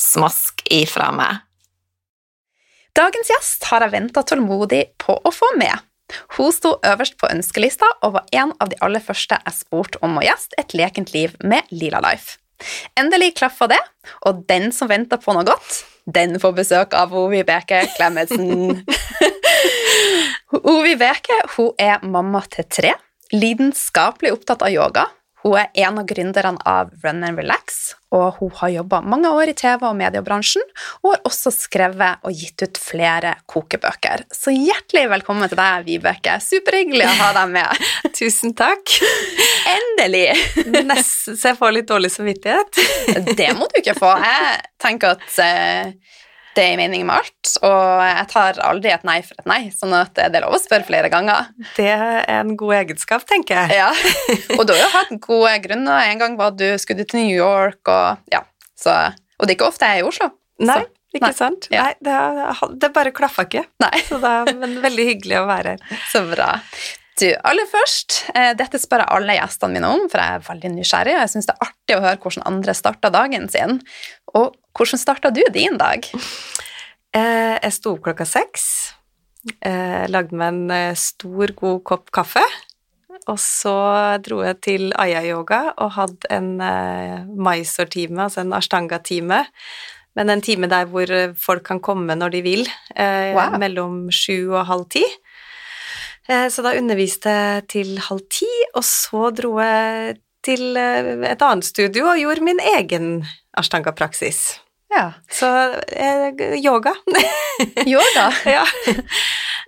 Smask ifra meg. Dagens gjest har jeg venta tålmodig på å få med. Hun sto øverst på ønskelista og var en av de aller første jeg spurte om å gjeste Et lekent liv med Lila Life. Endelig klaffa det, og den som venter på noe godt, den får besøk av Vibeke Klemetsen. Vibeke hun er mamma til tre, lidenskapelig opptatt av yoga. Hun er en av gründerne av Run and Relax, og hun har jobba mange år i TV- og mediebransjen, og har også skrevet og gitt ut flere kokebøker. Så hjertelig velkommen til deg, Vibeke. Superhyggelig å ha deg med. Tusen takk. Endelig! Nesten så jeg får litt dårlig samvittighet. Det må du ikke få. Jeg tenker at eh, det er mening med alt, og jeg tar aldri et nei for et nei, sånn at det er lov å spørre flere ganger. Det er en god egenskap, tenker jeg. Ja, Og du har jo hatt gode grunner. En gang var du skulle til New York, og ja, så Og det er ikke ofte jeg er i Oslo. Nei, så, ikke nei. sant? Ja. Nei, det, det bare klaffa ikke. Nei, Så det er, men veldig hyggelig å være her. så bra. Du, aller først, eh, dette spør jeg alle gjestene mine om, for jeg er veldig nysgjerrig, og jeg syns det er artig å høre hvordan andre starter dagen sin. Og hvordan starta du din dag? Eh, Jeg sto opp klokka seks, eh, lagde meg en eh, stor, god kopp kaffe, og så dro jeg til Aya-yoga og hadde en Mysore-time, altså en Ashtanga-time, men en time der hvor folk kan komme når de vil, eh, Wow. mellom sju og halv ti. Eh, Så da underviste jeg til halv ti, og så dro jeg til eh, et annet studio og gjorde min egen Ashtanga-praksis. Ja, Så eh, yoga. Yoga. ja.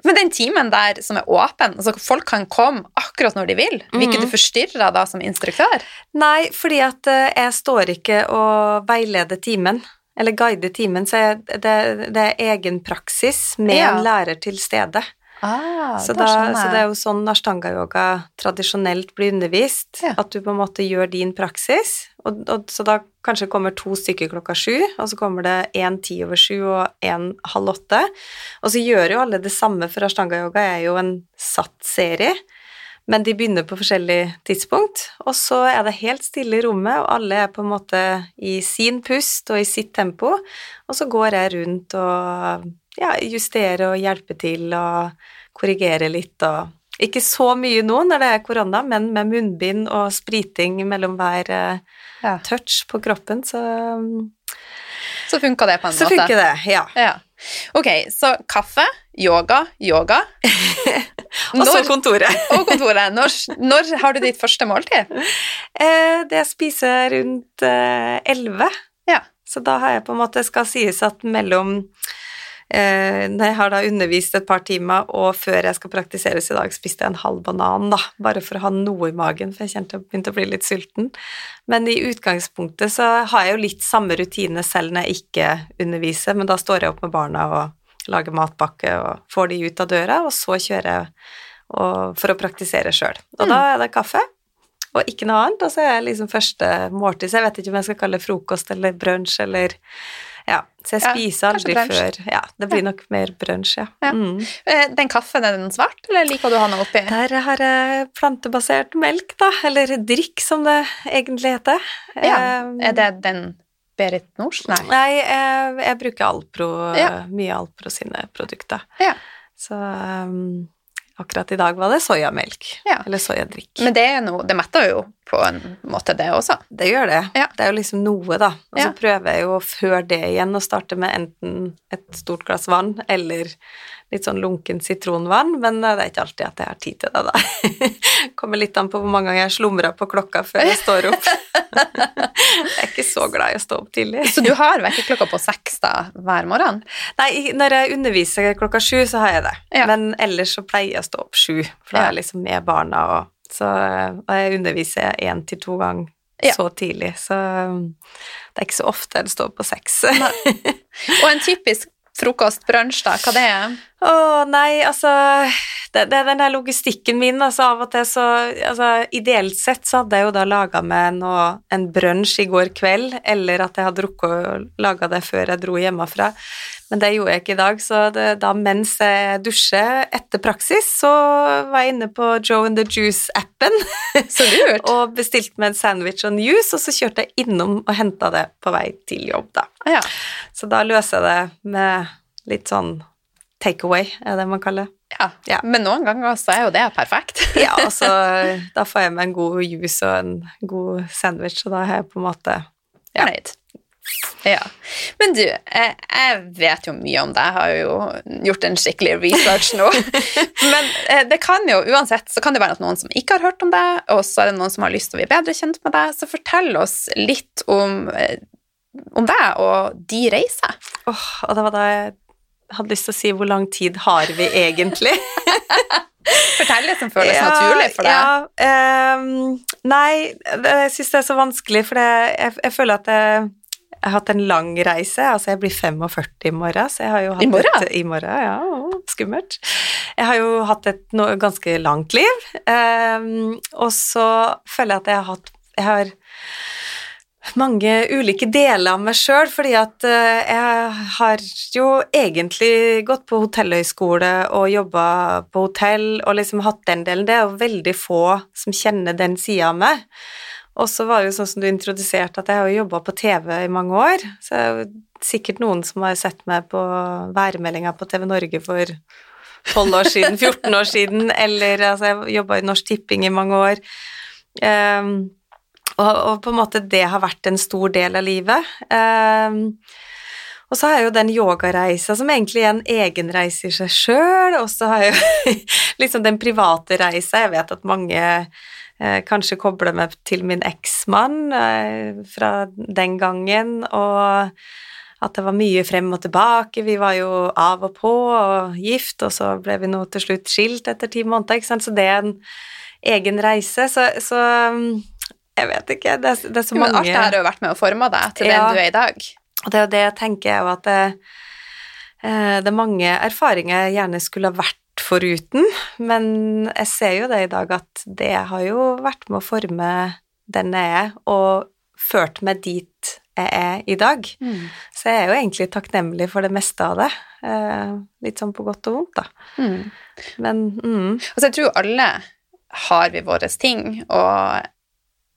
Men den timen der som er åpen, altså folk kan komme akkurat når de vil, vil ikke Mhm. du forstyrre da som instruktør? Nei, fordi at eh, jeg står ikke og veileder timen, eller guider timen, så jeg, det, det er egen praksis med Ja. en lærer til stede. Ah, så, da, så det er jo sånn ashtanga-yoga tradisjonelt blir undervist, Ja. at du på en måte gjør din praksis, og, og, så da kanskje kommer to stykker klokka sju, og så kommer det en ti over sju og en halv åtte, og så gjør jo alle det samme, for ashtanga-yoga er jo en satt serie, men de begynner på forskjellig tidspunkt, og så er det helt stille i rommet, og alle er på en måte i sin pust og i sitt tempo, og så går jeg rundt og ja, justerer og hjelper til og korrigerer litt og ikke så mye nå når det er korona, men med munnbind og spriting mellom hver eh, Ja. touch på kroppen, så, Så funka det på en så måte. funker det, ja. Ja. Ok, så kaffe, yoga, yoga. Og så kontoret. og kontoret. Når, når har du ditt første måltid? Eh, det spiser jeg rundt eh, 11. Ja. Så da har jeg på en måte skal sies at mellom eh, Når jeg har da undervist et par timer, og før jeg skal praktiseres i dag, spiste jeg en halv banan, da, bare for å ha noe i magen, for jeg kjente jeg begynte å bli litt sulten. Men i utgangspunktet så har jeg jo litt samme rutine selv når jeg ikke underviser, men da står jeg opp med barna og lager matpakke og får de ut av døra, og så kjører jeg for å praktisere sjøl. Og da er det kaffe. Og ikke noe annet, og så er jeg liksom første måltid, så jeg vet ikke om jeg skal kalle det frokost eller brunsj eller Ja, så jeg spiser ja, aldri brunch. før Ja, det blir nok mer brunsj, ja. Ja. Mm. Eh, Den kaffen, er den svart, eller liker du å ha noe oppi? Der har jeg plantebasert melk, da, eller drikk som det egentlig heter. Ja. Eh, Er det den Berit Nors? Nei. Nei, jeg, jeg bruker Alpro, Ja. mye Alpro sine produkter. Ja. Så um, akkurat i dag var det soyamelk. Ja. Eller soyadrikk. Men det, er noe, det metter jo på en måte, det også. Det gjør det. Ja. Det er jo liksom noe, da. Og så Ja. prøver jeg jo før det igjen å starte med enten et stort glass vann eller litt sånn lunken sitronvann, men det er ikke alltid at jeg har tid til det, da. Kommer litt an på hvor mange ganger jeg slumrer på klokka før jeg står opp. jeg er ikke så glad i å stå opp tidlig. Så du har vekkerklokka på seks da, hver morgen? Nei, når jeg underviser klokka sju, så har jeg det. Ja. Men ellers så pleier jeg å stå opp sju, for da er jeg liksom med barna, og, så, og jeg underviser én til to ganger Ja. så tidlig, så um, det er ikke så ofte jeg står på seks. Og en typisk frokost, brunsj, da, hva det er? Å nei, altså det, det er den der logistikken min, altså av og til så altså, Ideelt sett så hadde jeg jo da laga meg noe, en brunsj i går kveld, eller at jeg hadde rukket å lage det før jeg dro hjemmefra. Men det gjorde jeg ikke i dag, så det, da mens jeg dusjer etter praksis, så var jeg inne på Joe and the Juice-appen og bestilte meg en sandwich og en juice, og så kjørte jeg innom og henta det på vei til jobb, da. Ja. Så da løser jeg det med litt sånn take away, er det man kaller det. ja. Ja. Men noen ganger så er jo det perfekt. Ja, altså, da får jeg meg en god juice og en god sandwich, og da har jeg på en måte Ja. Fornøyd. Ja. Men du, jeg, jeg vet jo mye om deg, jeg har jo gjort en skikkelig research nå. Men eh, det kan jo uansett så kan det være at noen som ikke har hørt om deg, og så er det noen som har lyst til å bli bedre kjent med deg. Så fortell oss litt om, eh, om deg og de reiser. Åh, og det var da jeg hadde lyst til å si hvor lang tid har vi egentlig? Fortell det som føles naturlig for deg. Ja, um, nei, det- jeg syns det er så vanskelig, for jeg, jeg føler at jeg, jeg har hatt en lang reise. Altså, jeg blir 45 i morgen, så jeg har jo hatt I morgen? Et, I morgen, ja. å, Skummelt. Jeg har jo hatt et no, ganske langt liv, um, og så føler jeg at jeg har hatt Jeg har mange ulike deler av meg sjøl, fordi at eh, jeg har jo egentlig gått på hotellhøyskole og jobba på hotell og liksom hatt den delen. Det er jo veldig få som kjenner den sida av meg. Og så var det jo sånn som du introduserte, at jeg har jo jobba på TV i mange år. Så det er jo sikkert noen som har sett meg på værmeldinga på TV Norge for 12 år siden, 14 år siden, eller altså, jeg jobba i Norsk Tipping i mange år. Um, og, og på en måte det har vært en stor del av livet. Um, og så har jeg jo den yogareisa som egentlig er en egenreise i seg sjøl, og så har jeg jo liksom den private reisa. Jeg vet at mange kanskje koble meg til min eksmann eh, fra den gangen, og at det var mye frem og tilbake. Vi var jo av og på og gift, og så ble vi nå til slutt skilt etter ti måneder, ikke sant, så det er en egen reise. Så, så jeg vet ikke, det, er- det er så mange men alt det her har jo vært med og forma deg til Ja. den du er i dag. og det er jo det jeg tenker, er at det, eh, det er mange erfaringer jeg gjerne skulle ha vært foruten, men jeg ser jo det i dag at det har jo vært med å forme den jeg er, og ført meg dit jeg er i dag. Så jeg er jo egentlig takknemlig for det meste av det. Eh, litt sånn på godt og vondt, da. Mm. Men mm, Altså, jeg tror alle har vi våre ting, og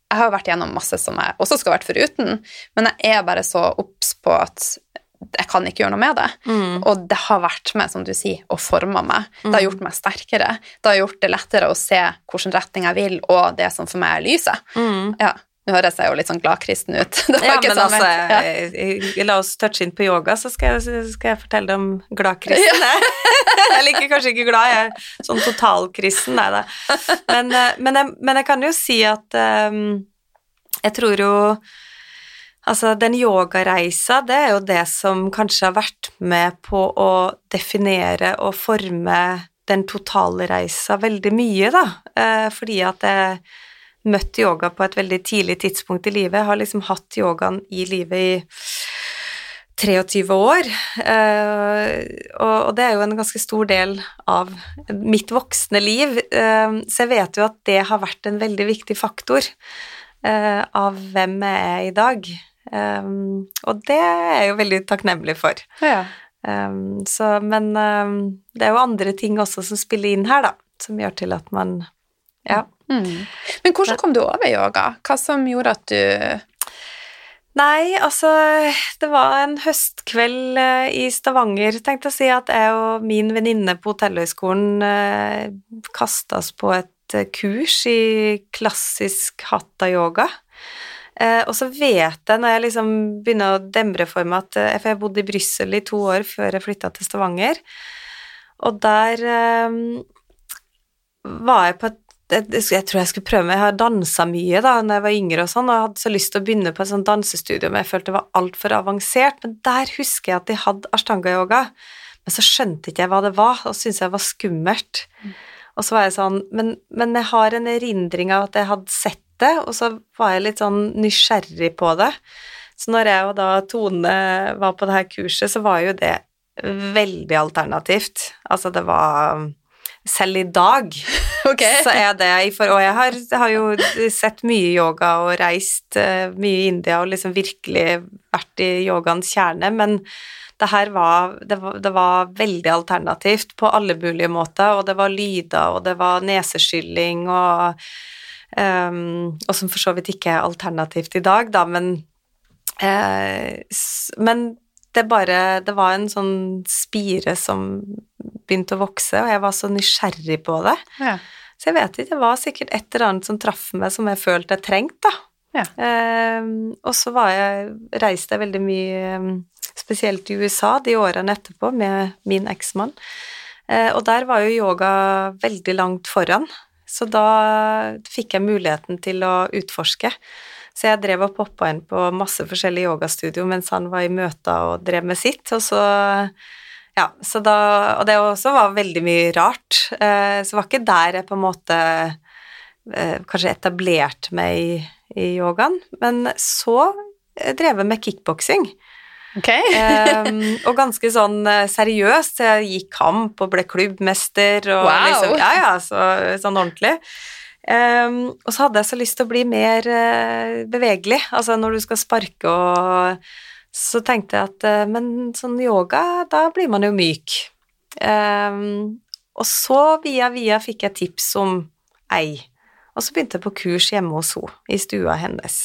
jeg har vært gjennom masse som jeg også skulle vært foruten, men jeg er bare så obs på at jeg kan ikke gjøre noe med det. mm, Og det har vært med, som du sier, og forma meg. Det har gjort meg sterkere. Det har gjort det lettere å se hvilken retning jeg vil, og det som for meg er lyset. mm. Ja, nå høres jeg jo litt sånn gladkristen ut. Ja, men sånn, altså, ja. eh, la oss touche inn på yoga, så skal jeg, skal jeg fortelle deg om gladkristen. jeg liker kanskje ikke glad, jeg er sånn totalkristen, nei da. Men, eh, men, men jeg kan jo si at um, jeg tror jo Altså, den yogareisa, det er jo det som kanskje har vært med på å definere og forme den totale reisa veldig mye, da. Eh, fordi at jeg møtte yoga på et veldig tidlig tidspunkt i livet. Jeg har liksom hatt yogaen i livet i 23 år, eh, og, det er jo en ganske stor del av mitt voksne liv, eh, så jeg vet jo at det har vært en veldig viktig faktor av hvem jeg er i dag. Um, og det er jeg jo veldig takknemlig for. Ja. Um, så, men um, det er jo andre ting også som spiller inn her, da, som gjør til at man Ja. Mm. Men hvordan kom du over yoga? Hva som gjorde at du Nei, altså Det var en høstkveld eh, i Stavanger, tenkte jeg å si, at jeg og min venninne på Hotellhøgskolen eh, kasta oss på et eh, kurs i klassisk hatta-yoga. Eh, og så vet jeg, når jeg liksom begynner å demre for meg at eh, For jeg bodde i Brussel i to år før jeg flytta til Stavanger, og der eh, var jeg på et jeg tror jeg skulle prøve meg. Jeg har dansa mye da når jeg var yngre, og sånn, og jeg hadde så lyst til å begynne på et sånt dansestudio, men jeg følte det var altfor avansert. Men der husker jeg at de hadde ashtanga-yoga, men så skjønte ikke jeg hva det var, og syntes jeg var skummelt. Mm. Og så var jeg sånn men, men, jeg har en erindring av at jeg hadde sett det, og så var jeg litt sånn nysgjerrig på det. Så når jeg og da Tone var på det her kurset, så var jo det veldig alternativt. Altså, det var selv i dag okay. så er det Og jeg har, har, jo sett mye yoga og reist uh, mye i India og liksom virkelig vært i yogaens kjerne, men det her var det, var det, var veldig alternativt på alle mulige måter, og det var lyder, og det var neseskylling og um, Og som for så vidt ikke er alternativt i dag, da, men uh, Men det bare Det var en sånn spire som begynte å vokse, og jeg var så nysgjerrig på det. Ja. Så jeg vet ikke, det var sikkert et eller annet som traff meg som jeg følte jeg trengte, da. Ja. Eh, og så var jeg, reiste jeg veldig mye, spesielt i USA, de årene etterpå, med min eksmann. Uh, og der var jo yoga veldig langt foran, så da fikk jeg muligheten til å utforske. Så jeg drev og poppa inn på masse forskjellige yogastudio mens han var i møter og drev med sitt, og så ja, så da, og det også var veldig mye rart. Eh, så det var ikke der jeg på en måte eh, kanskje etablerte meg i, i yogaen. Men så drev jeg med kickboksing. Okay. um, og ganske sånn seriøst. Jeg gikk kamp og ble klubbmester og wow. liksom Ja, ja, så, sånn ordentlig. Um, og så hadde jeg så lyst til å bli mer uh, bevegelig. Altså når du skal sparke og så tenkte jeg at uh, men sånn yoga, da blir man jo myk. Um, og så via via fikk jeg tips om ei, og så begynte jeg på kurs hjemme hos henne, i stua hennes.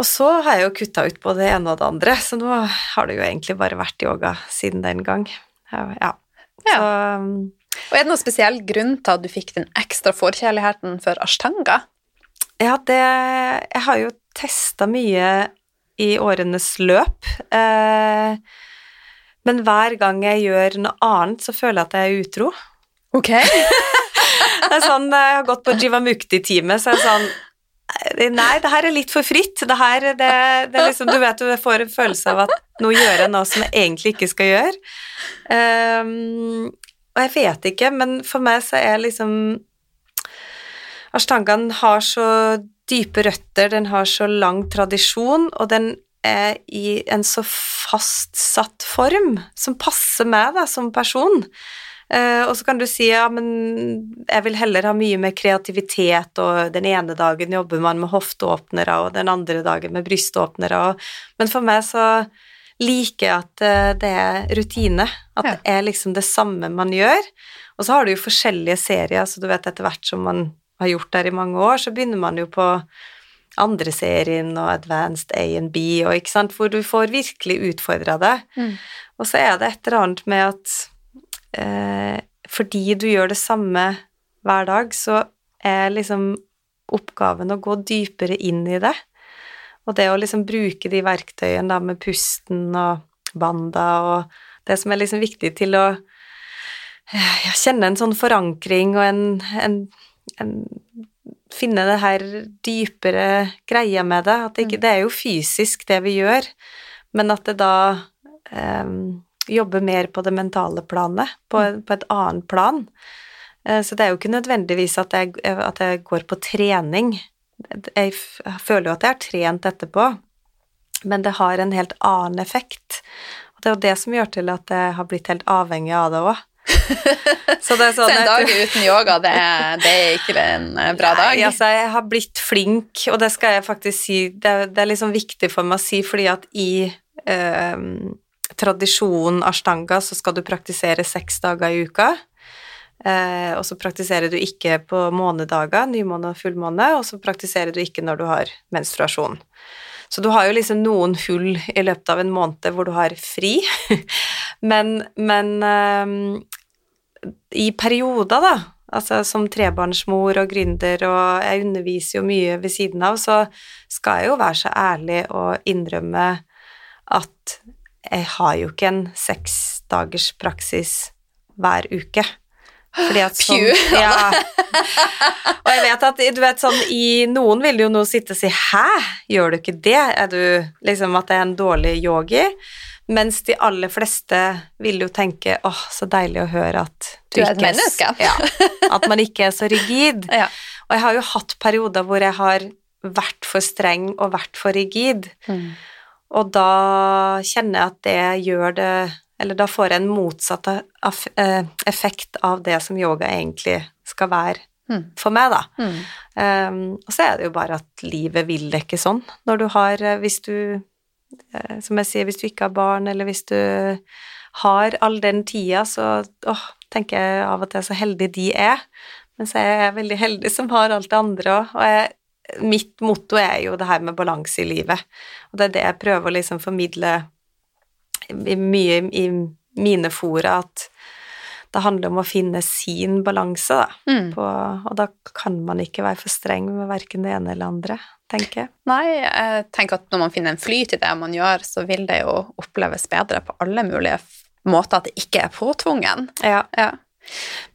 Og så har jeg jo kutta ut på det ene og det andre, så nå har det jo egentlig bare vært yoga siden den gang. Ja. ja. Så, og er det noen spesiell grunn til at du fikk den ekstra forkjærligheten for ashtanga? Ja, det Jeg har jo testa mye i årenes løp. Eh, men hver gang jeg gjør noe annet, så føler jeg at jeg er utro. Ok. det er sånn, jeg har gått på Jivamukti-time, så er det sånn Nei, det her er litt for fritt. Det her, det, det liksom, Du vet du får en følelse av at nå gjør jeg noe som jeg egentlig ikke skal gjøre. Um, og jeg vet ikke, men for meg så er liksom Ashtangaen har så dype røtter, den har så lang tradisjon, og den er i en så fastsatt form som passer meg da, som person. Uh, og så kan du si ja, men jeg vil heller ha mye mer kreativitet, og den ene dagen jobber man med hofteåpnere, og den andre dagen med bryståpnere, men for meg så liker jeg at uh, det er rutine, at ja. det er liksom det samme man gjør. Og så har du jo forskjellige serier, så du vet etter hvert som man har gjort der i mange år, så begynner man jo på andre serien og Advanced A and B, og ikke sant, hvor du får virkelig utfordra det. Mm. Og så er det et eller annet med at eh, fordi du gjør det samme hver dag, så er liksom oppgaven å gå dypere inn i det. Og det å liksom bruke de verktøyene da med pusten og banda og det som er liksom viktig til å eh, ja, kjenne en sånn forankring og en, en finne det her dypere greia med det. At det, ikke, mm. det er jo fysisk, det vi gjør, men at det da um, jobber mer på det mentale planet, på, mm. på et annet plan. Uh, så det er jo ikke nødvendigvis at jeg, at jeg går på trening. Jeg føler jo at jeg har trent etterpå, men det har en helt annen effekt. Og det er jo det som gjør til at jeg har blitt helt avhengig av det òg. så, det er sånn, så en dag uten yoga, det er, det er, ikke en eh, bra dag? Nei, altså, jeg har blitt flink, og det skal jeg faktisk si, det, det er liksom viktig for meg å si, fordi at i eh, tradisjonen ashtanga så skal du praktisere seks dager i uka. Eh, og så praktiserer du ikke på månedager, nymåne og fullmåne, og så praktiserer du ikke når du har menstruasjon. Så du har jo liksom noen hull i løpet av en måned hvor du har fri, men, men eh, i perioder, da, altså som trebarnsmor og gründer, og jeg underviser jo mye ved siden av, så skal jeg jo være så ærlig og innrømme at jeg har jo ikke en seksdagers praksis hver uke. Fordi at sånn, ja. Og jeg vet at du vet sånn i Noen vil jo nå sitte og si 'hæ, gjør du ikke det?' Er du liksom at det er en dårlig yogi? Mens de aller fleste vil jo tenke 'åh, så deilig å høre at du, du er et menneske'. Ja, at man ikke er så rigid. Ja. Og jeg har jo hatt perioder hvor jeg har vært for streng og vært for rigid. Mm. Og da kjenner jeg at det gjør det Eller da får jeg en motsatt eh, effekt av det som yoga egentlig skal være mm. for meg, da. Mm. Um, og så er det jo bare at livet vil det ikke sånn. Når du har eh, Hvis du eh, Som jeg sier, hvis du ikke har barn, eller hvis du har all den tida, så åh, tenker jeg av og til så heldig de er. Men så er jeg veldig heldig som har alt det andre òg. Og jeg mitt motto er jo det her med balanse i livet, og det er det jeg prøver å liksom formidle mye i mine fora, at det handler om å finne sin balanse, da. Mm. På, og da kan man ikke være for streng med verken det ene eller andre, tenker jeg. Nei, jeg tenker at når man finner en flyt i det man gjør, så vil det jo oppleves bedre på alle mulige måter, at det ikke er påtvungen. Ja. ja.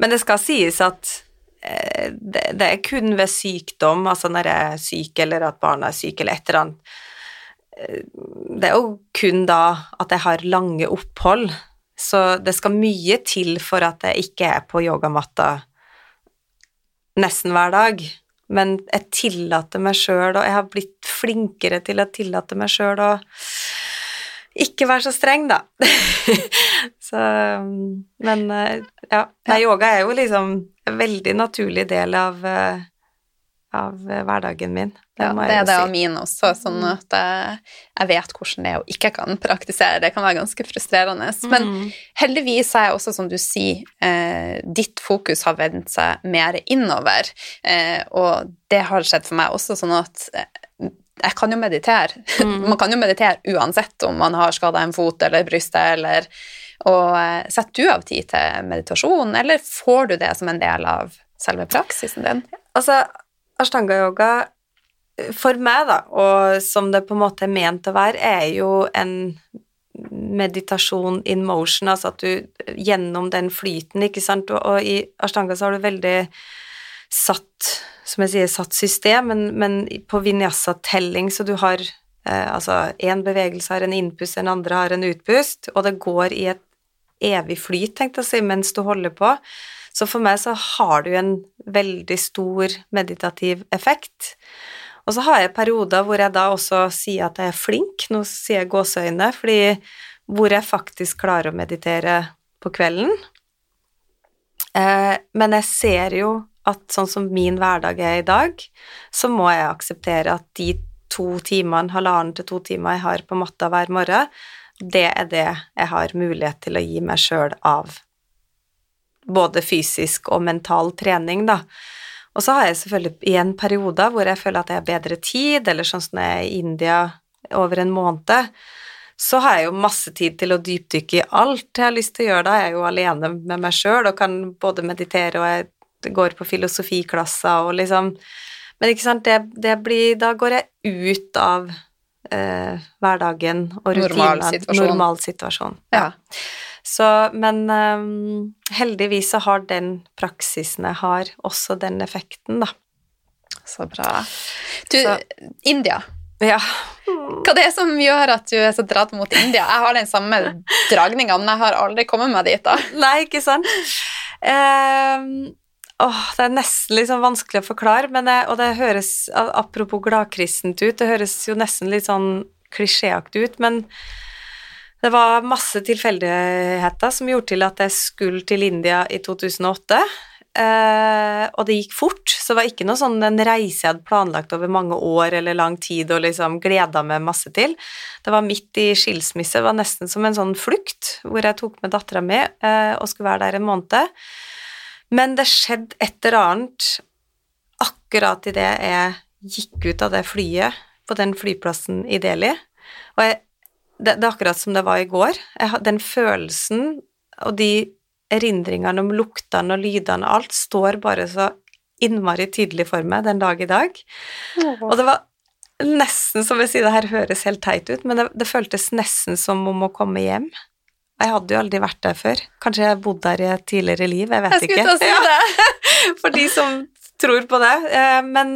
Men det skal sies at det, det, er kun ved sykdom, altså når jeg er syk eller at barna er syke eller et eller annet eh, Det er jo kun da at jeg har lange opphold, så det skal mye til for at jeg ikke er på yogamatta nesten hver dag. Men jeg tillater meg sjøl, og jeg har blitt flinkere til å tillate meg sjøl å ikke være så streng, da. så Men eh, ja. Nei, yoga er jo liksom veldig naturlig del av, eh, av hverdagen min. Det, ja, det er det av min også, sånn mm. at jeg, jeg, vet hvordan det er å ikke kan praktisere. Det kan være ganske frustrerende. Men mm. heldigvis er jeg også, som du sier, eh, ditt fokus har vendt seg mer innover. Eh, og det har skjedd for meg også, sånn at eh, jeg kan jo meditere. Mm. man kan jo meditere uansett om man har skada en fot eller brystet eller Og eh, setter du av tid til meditasjon, eller får du det som en del av selve praksisen din? Altså, ashtanga-yoga for meg, da, og som det på en måte er ment å være, er jo en meditasjon in motion, altså at du gjennom den flyten, ikke sant, og, i ashtanga så har du veldig satt som jeg sier, satt system, men, men på vinyasa-telling, så du har eh, altså én bevegelse har en innpust, den andre har en utpust, og det går i et evig flyt, tenkte jeg å si, mens du holder på. Så for meg så har du en veldig stor meditativ effekt. Og så har jeg perioder hvor jeg da også sier at jeg er flink, nå sier jeg gåseøyne, fordi hvor jeg faktisk klarer å meditere på kvelden. Eh, men jeg ser jo at sånn som min hverdag er i dag, så må jeg akseptere at de to timene, halvannen til to timer jeg har på matta hver morgen, det er det jeg har mulighet til å gi meg sjøl av både fysisk og mental trening, da. Og så har jeg selvfølgelig i en periode hvor jeg føler at jeg har bedre tid, eller sånn som jeg er i India over en måned, så har jeg jo masse tid til å dypdykke i alt jeg har lyst til å gjøre da. Jeg er jo alene med meg sjøl og kan både meditere og jeg går på filosofiklasser og liksom Men ikke sant, det, det blir Da går jeg ut av eh, hverdagen og rutinene. Normal situasjon. Ja. Så, men um, heldigvis så har den praksisen jeg har, også den effekten, da. Så bra. Du, så. India. Ja. Hva det er som gjør at du er så dratt mot India? Jeg har den samme dragninga, men jeg har aldri kommet meg dit. da. Nei, ikke sant. Um, Åh, det er nesten litt sånn vanskelig å forklare, det, og det høres Apropos gladkristent ut, det høres jo nesten litt sånn klisjéaktig ut, men det var masse tilfeldigheter som gjorde til at jeg skulle til India i 2008. Eh, og det gikk fort, så det var ikke noe sånn en reise jeg hadde planlagt over mange år eller lang tid og liksom gleda meg masse til. Det var midt i skilsmisse, det var nesten som en sånn flukt, hvor jeg tok med dattera mi eh, og skulle være der en måned. Men det skjedde et eller annet akkurat idet jeg gikk ut av det flyet på den flyplassen i Delhi. Og jeg, det, det er akkurat som det var i går. Jeg, den følelsen og de erindringene om luktene og lydene og alt står bare så innmari tydelig for meg den dag i dag. Og det var nesten som jeg sier, det her høres helt teit ut, men det, det føltes nesten som om å komme hjem. Jeg hadde jo aldri vært der før. Kanskje jeg bodde der i et tidligere liv, jeg vet Jeg ikke. skulle til å si det. for de som tror på det. Eh, Men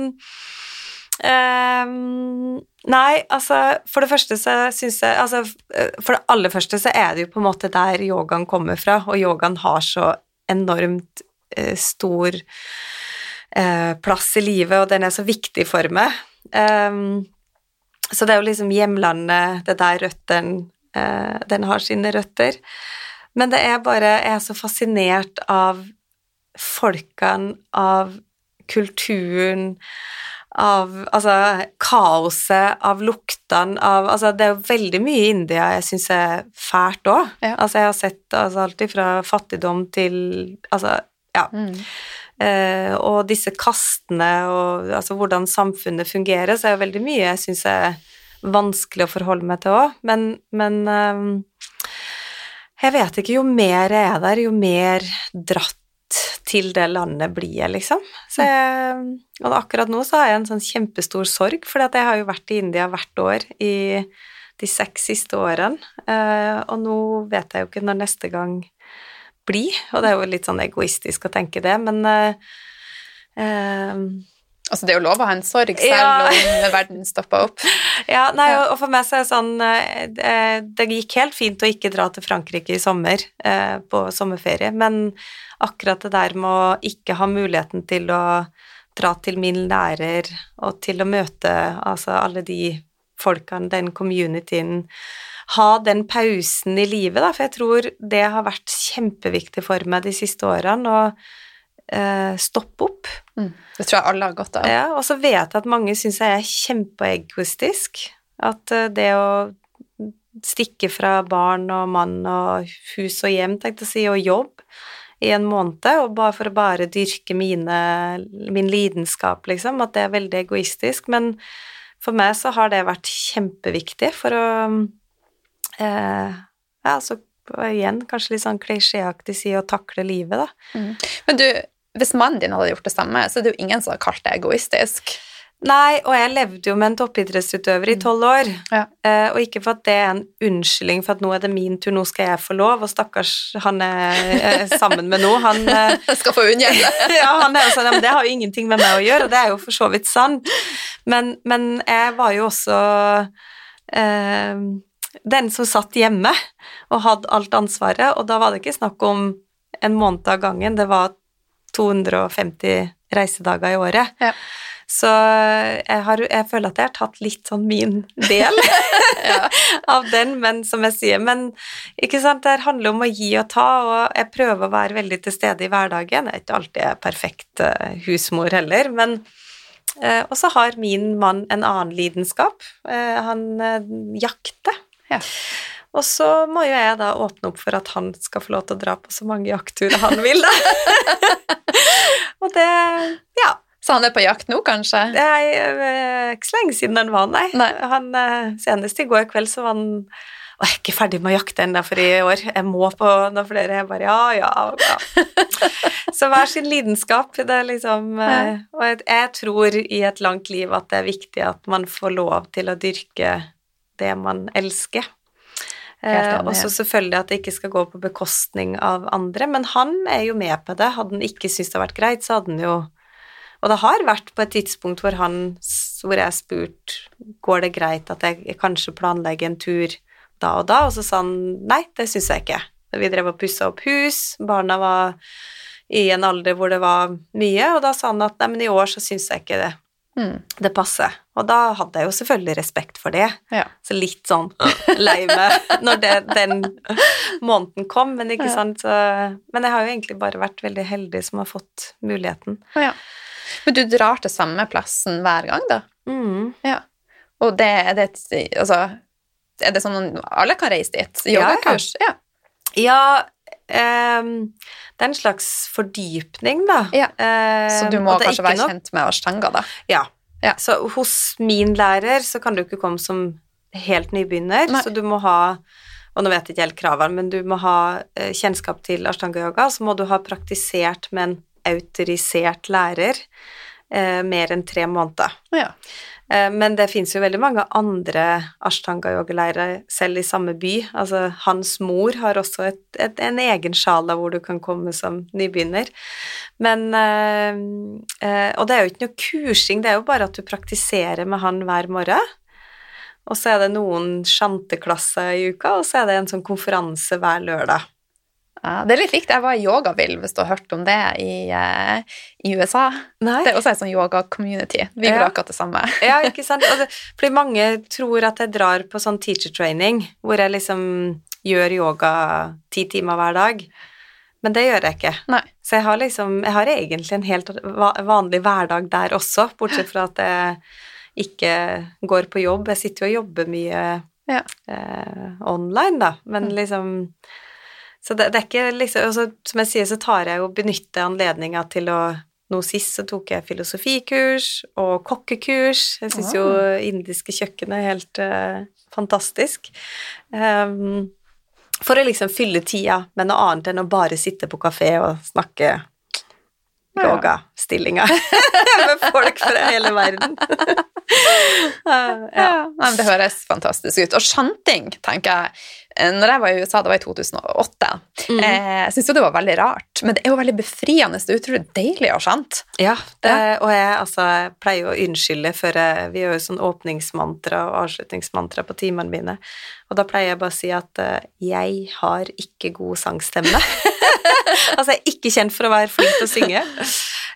Um, Nei, altså For det første så syns jeg altså, eh, For det aller første så er det jo på en måte der yogaen kommer fra, og yogaen har så enormt uh, stor uh, plass i livet, og den er så viktig for meg. Um, så det er jo liksom hjemlandet, det er der røttene Den har sine røtter. Men det er bare Jeg er så fascinert av folkene, av kulturen, av altså kaoset, av luktene, av Altså det er jo veldig mye i India jeg syns er fælt òg. Ja. Altså jeg har sett altså, alt fra fattigdom til Altså, ja. Mm. Eh, og disse kastene og altså hvordan samfunnet fungerer, så er det veldig mye jeg syns er vanskelig å forholde meg til òg, men, men eh, jeg vet ikke, jo mer jeg er der, jo mer dratt til det landet blir jeg, liksom. Jeg, og akkurat nå så har jeg en sånn kjempestor sorg, for jeg har jo vært i India hvert år i de seks siste årene, eh, og nå vet jeg jo ikke når neste gang blir, og det er jo litt sånn egoistisk å tenke det, men uh, eh, Altså, det er jo lov å ha en sorg selv Ja. om verden stopper opp. Ja, nei, og, og for meg så er det sånn eh, det- Det gikk helt fint å ikke dra til Frankrike i sommer eh, på sommerferie, men akkurat det der med å ikke ha muligheten til å dra til min lærer og til å møte altså alle de folkene, den communityen Ha den pausen i livet, da, for jeg tror det har vært kjempeviktig for meg de siste årene, å eh, stoppe opp. Mm. Det tror jeg alle har godt av. Ja, og så vet jeg at mange syns jeg er kjempeegoistisk. At eh, det å stikke fra barn og mann og hus og hjem, tenkte jeg å si, og jobb i en måned, og bare for å bare dyrke mine, min lidenskap, liksom, at det er veldig egoistisk. Men for meg så har det vært kjempeviktig for å eh, Ja, så igjen, kanskje litt sånn klisjéaktig si å takle livet, da. Mm. Men du, hvis mannen din hadde gjort det samme, så er det jo ingen som har kalt det egoistisk. Nei, og jeg levde jo med en toppidrettsutøver i tolv år. Ja. Eh, og ikke for at det er en unnskyldning for at nå er det min tur, nå skal jeg få lov, og stakkars han er sammen med nå, han eh, skal få unngjelde. ja, han er jo sånn, ja, men det har jo ingenting med meg å gjøre, og det er jo for så vidt sant. Men, men jeg var jo også eh, den som satt hjemme og hadde alt ansvaret, og da var det ikke snakk om en måned av gangen, det var 250 reisedager i året. Ja. Så jeg, har, jeg føler at jeg har tatt litt sånn min del av den, men som jeg sier, men ikke sant, det handler om å gi og ta, og jeg prøver å være veldig til stede i hverdagen. Jeg er ikke alltid perfekt eh, husmor heller, men eh, Og så har min mann en annen lidenskap. Eh, han jakter. Ja. Og så må jo jeg da åpne opp for at han skal få lov til å dra på så mange jaktturer han vil, da. og det Ja. Så han er på jakt nå, kanskje? Det er eh, ikke så lenge siden han var, nei. Nei. Han, eh, senest i går kveld så var han og jeg er ikke ferdig med å jakte ennå for i år. Jeg må på noen flere. Jeg bare ja, ja, ja. Så hver sin lidenskap. Det er liksom eh, Og jeg tror i et langt liv at det er viktig at man får lov til å dyrke det man elsker. Eh, og så selvfølgelig at det ikke skal gå på bekostning av andre, men han er jo med på det. Hadde han ikke syntes det hadde vært greit, så hadde han jo Og det har vært på et tidspunkt hvor han hvor jeg har spurt går det greit at jeg kanskje planlegger en tur da og da, og så sa han nei, det syns jeg ikke. Vi drev og pussa opp hus, barna var i en alder hvor det var mye, og da sa han at nei, men i år så syns jeg ikke det, Mm. det passer. Og da hadde jeg jo selvfølgelig respekt for det. Ja. Så litt sånn lei meg når det, den måneden kom, men ikke Ja. sant så, Men jeg har jo egentlig bare vært veldig heldig som har fått muligheten. Ja. Men du drar til samme plassen hver gang, da? Mm. Ja. Og det, er det et Altså, er det sånn at alle kan reise dit? Yogakurs? ja. Ja. Ja, ehm, det er en slags fordypning, da. Ja, Eh, Så du må kanskje være noe- kjent med ashtanga, da? Ja. Ja. Så hos min lærer så kan du ikke komme som helt nybegynner, Nei. så du må ha og nå vet jeg ikke helt kravene, men du må ha eh, kjennskap til ashtanga-yoga, så må du ha praktisert med en autorisert lærer eh, mer enn tre måneder. Ja. Eh, Men det fins jo veldig mange andre ashtanga-yogalærere selv i samme by. Altså, hans mor har også et, et, en egen sjala hvor du kan komme som nybegynner. Men eh, eh, Og det er jo ikke noe kursing, det er jo bare at du praktiserer med han hver morgen. Og så er det noen sjanteklasser i uka, og så er det en sånn konferanse hver lørdag. Ja, det er litt likt. Jeg var i Yogavill, hvis du har hørt om det, i, uh, i USA. Nei. Det er også en sånn yoga-community. Vi Ja. gjør akkurat det samme. Ja, ikke sant? Det, fordi mange tror at jeg drar på sånn teacher training, hvor jeg liksom gjør yoga ti timer hver dag. Men det gjør jeg ikke. Nei. Så jeg har liksom Jeg har egentlig en helt vanlig hverdag der også, bortsett fra at jeg ikke går på jobb. Jeg sitter jo og jobber mye Ja. eh, online, da, men Mm. liksom Så det, det er ikke liksom og så, Som jeg sier, så tar jeg jo benytter anledninga til å nå sist så tok jeg filosofikurs og kokkekurs. Jeg syns jo indiske kjøkken er helt uh, fantastisk. Um, for å liksom fylle tida med noe annet enn å bare sitte på kafé og snakke Ja. yogastillinger med folk fra hele verden. ja. Ja. Men det høres fantastisk ut. Og sjanting, tenker jeg Når jeg var i USA, det var i 2008, Mm. eh, jeg syntes jo det var veldig rart, men det er jo veldig befriende. Det er utrolig deilig og sant. Ja, det, og jeg, altså, pleier å unnskylde, for jeg, vi gjør jo sånn åpningsmantra og avslutningsmantra på timene mine, og da pleier jeg bare å si at uh, jeg har ikke god sangstemme. altså, jeg er ikke kjent for å være flink til å synge,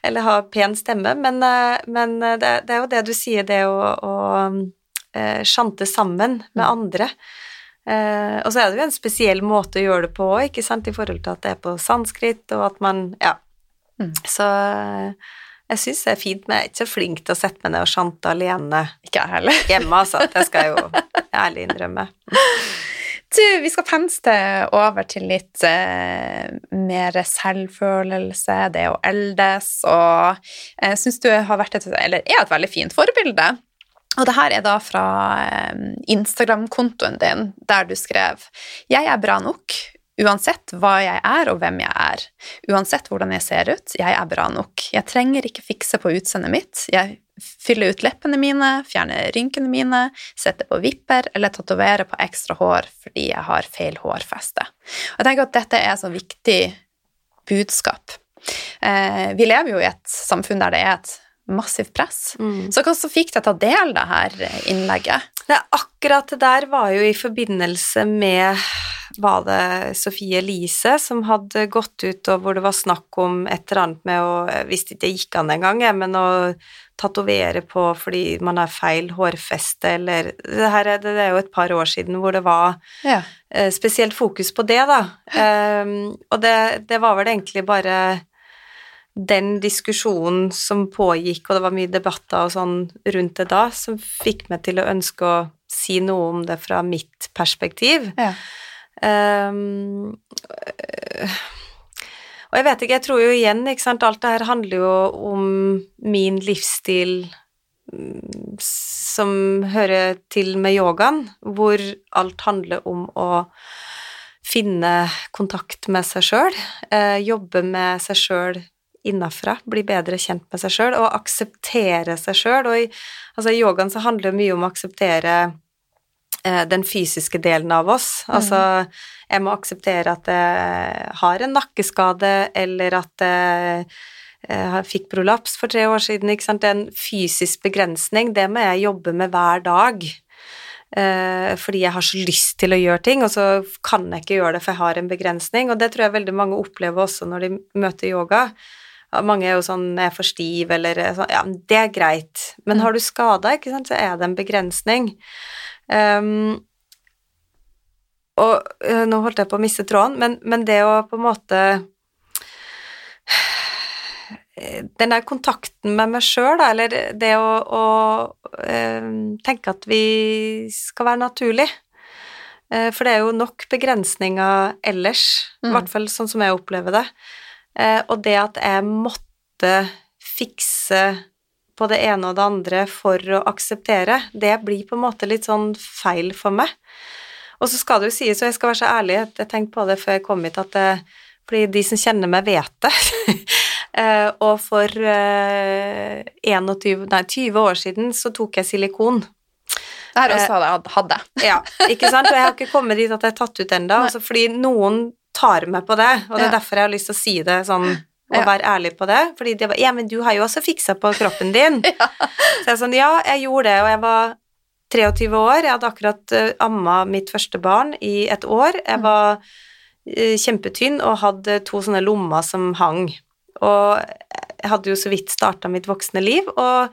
eller ha pen stemme, men, uh, men eh, det, det er jo det du sier, det å, å uh, sjante sammen med andre. Eh, og så er det jo en spesiell måte å gjøre det på òg, ikke sant, i forhold til at det er på sanskrit, og at man Ja. Mm. Så eh, jeg syns det er fint, men jeg er ikke så flink til å sette meg ned og chante alene Ikke jeg heller. hjemme, altså. Det skal jeg jo ærlig innrømme. Du, vi skal penste over til litt eh, mer selvfølelse, det å eldes, og jeg syns du har vært et, eller er et veldig fint forbilde. Og det her er da fra eh, Instagram-kontoen din, der du skrev Jeg er bra nok, uansett hva jeg er og hvem jeg er. Uansett hvordan jeg ser ut, jeg er bra nok. Jeg trenger ikke fikse på utseendet mitt. Jeg fyller ut leppene mine, fjerner rynkene mine, setter på vipper eller tatoverer på ekstra hår fordi jeg har feil hårfeste. Og jeg tenker at dette er så viktig budskap. Eh, vi lever jo i et samfunn der det er et massivt press. Så hva så fikk deg til å dele det her innlegget? Det akkurat det der var jo i forbindelse med var det Sofie Elise som hadde gått ut, og hvor det var snakk om et eller annet med å Jeg visste ikke det gikk an engang, jeg, men å tatovere på fordi man har feil hårfeste, eller det, her, er- det er jo et par år siden hvor det var Ja. eh, spesielt fokus på det, da. Um, og det, det var vel egentlig bare den diskusjonen som pågikk, og det var mye debatter og sånn rundt det da, som fikk meg til å ønske å si noe om det fra mitt perspektiv. Ja. Øh, og jeg vet ikke, jeg tror jo igjen, ikke sant, alt det her handler jo om min livsstil mm, som hører til med yogaen, hvor alt handler om å finne kontakt med seg sjøl, eh, jobbe med seg sjøl innafra, bli bedre kjent med seg sjøl og akseptere seg sjøl. Og i, altså, i yogaen så handler det mye om å akseptere eh, den fysiske delen av oss. Altså, jeg må akseptere at jeg har en nakkeskade, eller at jeg jeg fikk prolaps for tre år siden. Ikke sant? En fysisk begrensning. Det må jeg jobbe med hver dag. Eh, fordi jeg har så lyst til å gjøre ting, og så kan jeg ikke gjøre det, for jeg har en begrensning. Og det tror jeg veldig mange opplever også når de møter yoga. Mange er jo sånn 'jeg er for stiv', eller sånn Ja, det er greit. Men har du skada, ikke sant, så er det en begrensning. Um, og øh, nå holdt jeg på å miste tråden, men, men det å på en måte Den der kontakten med meg sjøl, eller det å, å øh, tenke at vi skal være naturlig. Eh, For det er jo nok begrensninger ellers, i Mm. hvert fall sånn som jeg opplever det. Eh, Og det at jeg måtte fikse på det ene og det andre for å akseptere, det blir på en måte litt sånn feil for meg. Og så skal det jo sies, og jeg skal være så ærlig, at jeg tenkte på det før jeg kom hit, at det, fordi de som kjenner meg, vet det. Eh, og for eh, 21, nei, 20 år siden så tok jeg silikon. Det her også hadde jeg. Ja, ikke sant? Og jeg har ikke kommet dit at jeg har tatt ut ennå, altså fordi noen tar meg på det, og det er derfor jeg har lyst til å si det sånn, og Ja. være ærlig på det. Fordi de bare Ja, men du har jo også fiksa på kroppen din. Så jeg er sånn, ja, jeg gjorde det, og jeg var 23 år, jeg hadde akkurat uh, amma mitt første barn i et år. Jeg Mm. var eh, kjempetynn og hadde to sånne lommer som hang. Og jeg hadde jo så vidt starta mitt voksne liv, og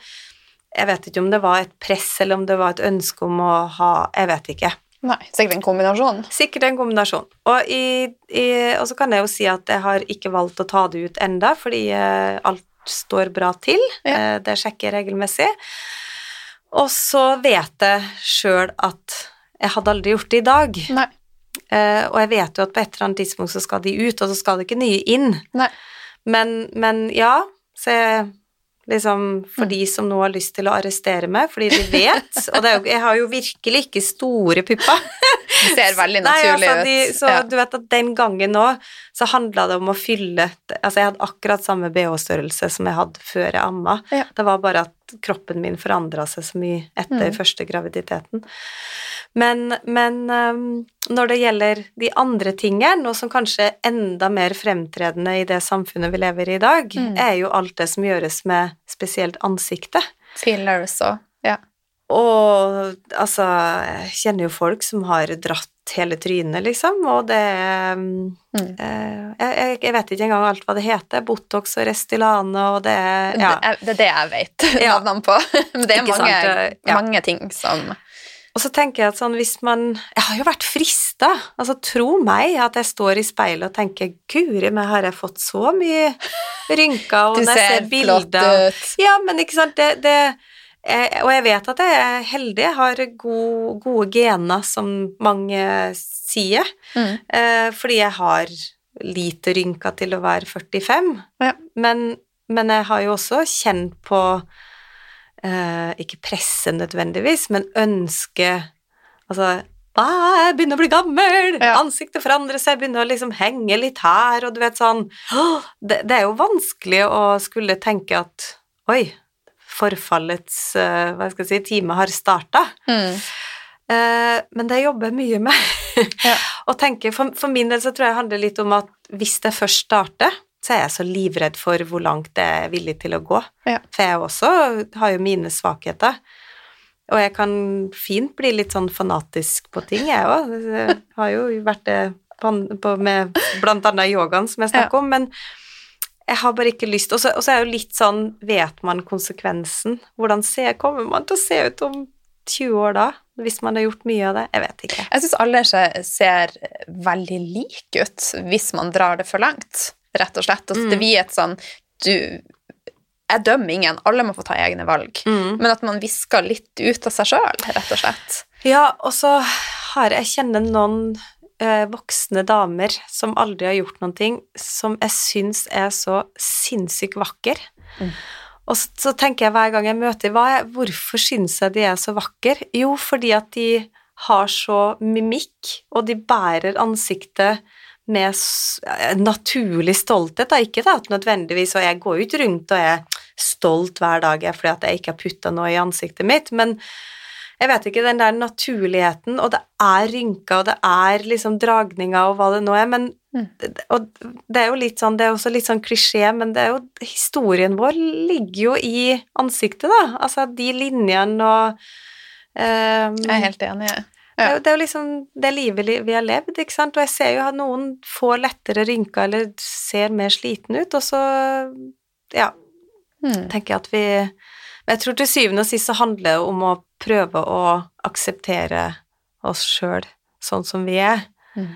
jeg vet ikke om det var et press eller om det var et ønske om å ha Jeg vet ikke. Nei, sikkert en kombinasjon. Sikkert en kombinasjon. Og, i, i, og så kan jeg jo si at jeg har ikke valgt å ta det ut enda, fordi eh, alt står bra til. Ja. Eh, det sjekker jeg regelmessig. Og så vet jeg sjøl at jeg hadde aldri gjort det i dag. Nei. Eh, og jeg vet jo at på et eller annet tidspunkt så skal de ut, og så skal det ikke nye inn. Nei. Men, men ja, så jeg liksom For Mm. de som nå har lyst til å arrestere meg, fordi de vet Og det er jo, jeg har jo virkelig ikke store pupper. Det ser veldig Nei, altså, de, ut. så Ja. du vet at den gangen nå, så handla det om å fylle Altså, jeg hadde akkurat samme BH-størrelse som jeg hadde før jeg amma. Ja. Det var bare at kroppen min forandra seg så mye etter Mm. første graviditeten. Men, men um, når det gjelder de andre tingene, og som kanskje er enda mer fremtredende i det samfunnet vi lever i i dag, Mm. er jo alt det som gjøres med spesielt ansiktet. Fillers og Ja. Og altså, jeg kjenner jo folk som har dratt hele trynet, liksom, og det um, Mm. eh, jeg, jeg vet ikke engang alt hva det heter. Botox og Restylane og det ja. Det, er, det er det jeg vet Ja. navnene på. Men det er Ikke mange, sant, ja. mange ting som Og så tenker jeg at sånn hvis man Jeg har jo vært frista. Altså, tro meg at jeg står i speilet og tenker Guri meg, har jeg fått så mye rynker, og Du når jeg ser ser flott bilder ut. Ja, men ikke sant, det, det Og jeg vet at jeg er heldig, jeg har gode, gode gener, som mange sier, mm. eh, fordi jeg har lite rynker til å være 45, Ja. men, men jeg har jo også kjent på eh, ikke presse nødvendigvis, men ønske Altså «Ah, jeg begynner å bli gammel, Ja. ansiktet forandrer seg, jeg begynner å liksom henge litt her, og du vet sånn det, det er jo vanskelig å skulle tenke at oi, forfallets eh, hva skal jeg si, time har starta. Mm. Eh, men det jobber jeg mye med. Ja. og tenker, for, for min del så tror jeg det handler litt om at hvis det først starter, så er jeg så livredd for hvor langt jeg er villig til å gå. Ja. For jeg også har jo mine svakheter. Og jeg kan fint bli litt sånn fanatisk på ting, jeg òg. Jeg har jo vært det på, på, med blant annet yogaen, som jeg snakker om, men jeg har bare ikke lyst Og så og så er det jo litt sånn Vet man konsekvensen? Hvordan ser, kommer man til å se ut om 20 år da? Hvis man har gjort mye av det? Jeg vet ikke. Jeg syns alle ser veldig like ut hvis man drar det for langt, rett og slett. Altså, Mm. Det blir et sånn du Jeg dømmer ingen, alle må få ta egne valg. Men at man visker litt ut av seg sjøl, rett og slett. Ja, og så har jeg kjenner noen voksne damer som aldri har gjort noen ting, som jeg syns er så sinnssykt vakker. Mm. Og så, så tenker jeg hver gang jeg møter er, Hvorfor syns jeg de er så vakre? Jo, fordi at de har så mimikk, og de bærer ansiktet med eh, naturlig stolthet. Da. Ikke at nødvendigvis, og jeg går ikke rundt og er stolt hver dag fordi at jeg ikke har putta noe i ansiktet mitt, men jeg vet ikke, den der naturligheten, og det er rynker, og det er liksom dragninger og hva det nå er, men Mm. Og det er jo litt sånn, det er også litt sånn klisjé, men det er jo Historien vår ligger jo i ansiktet, da. Altså de linjene og um, Jeg er helt enig. det, er jo, det er jo liksom det livet vi har levd, ikke sant, og jeg ser jo at noen får lettere rynker eller ser mer sliten ut, og så ja, Mm. tenker jeg at vi jeg tror til syvende og sist så handler det om å prøve å akseptere oss sjøl sånn som vi er, Mm.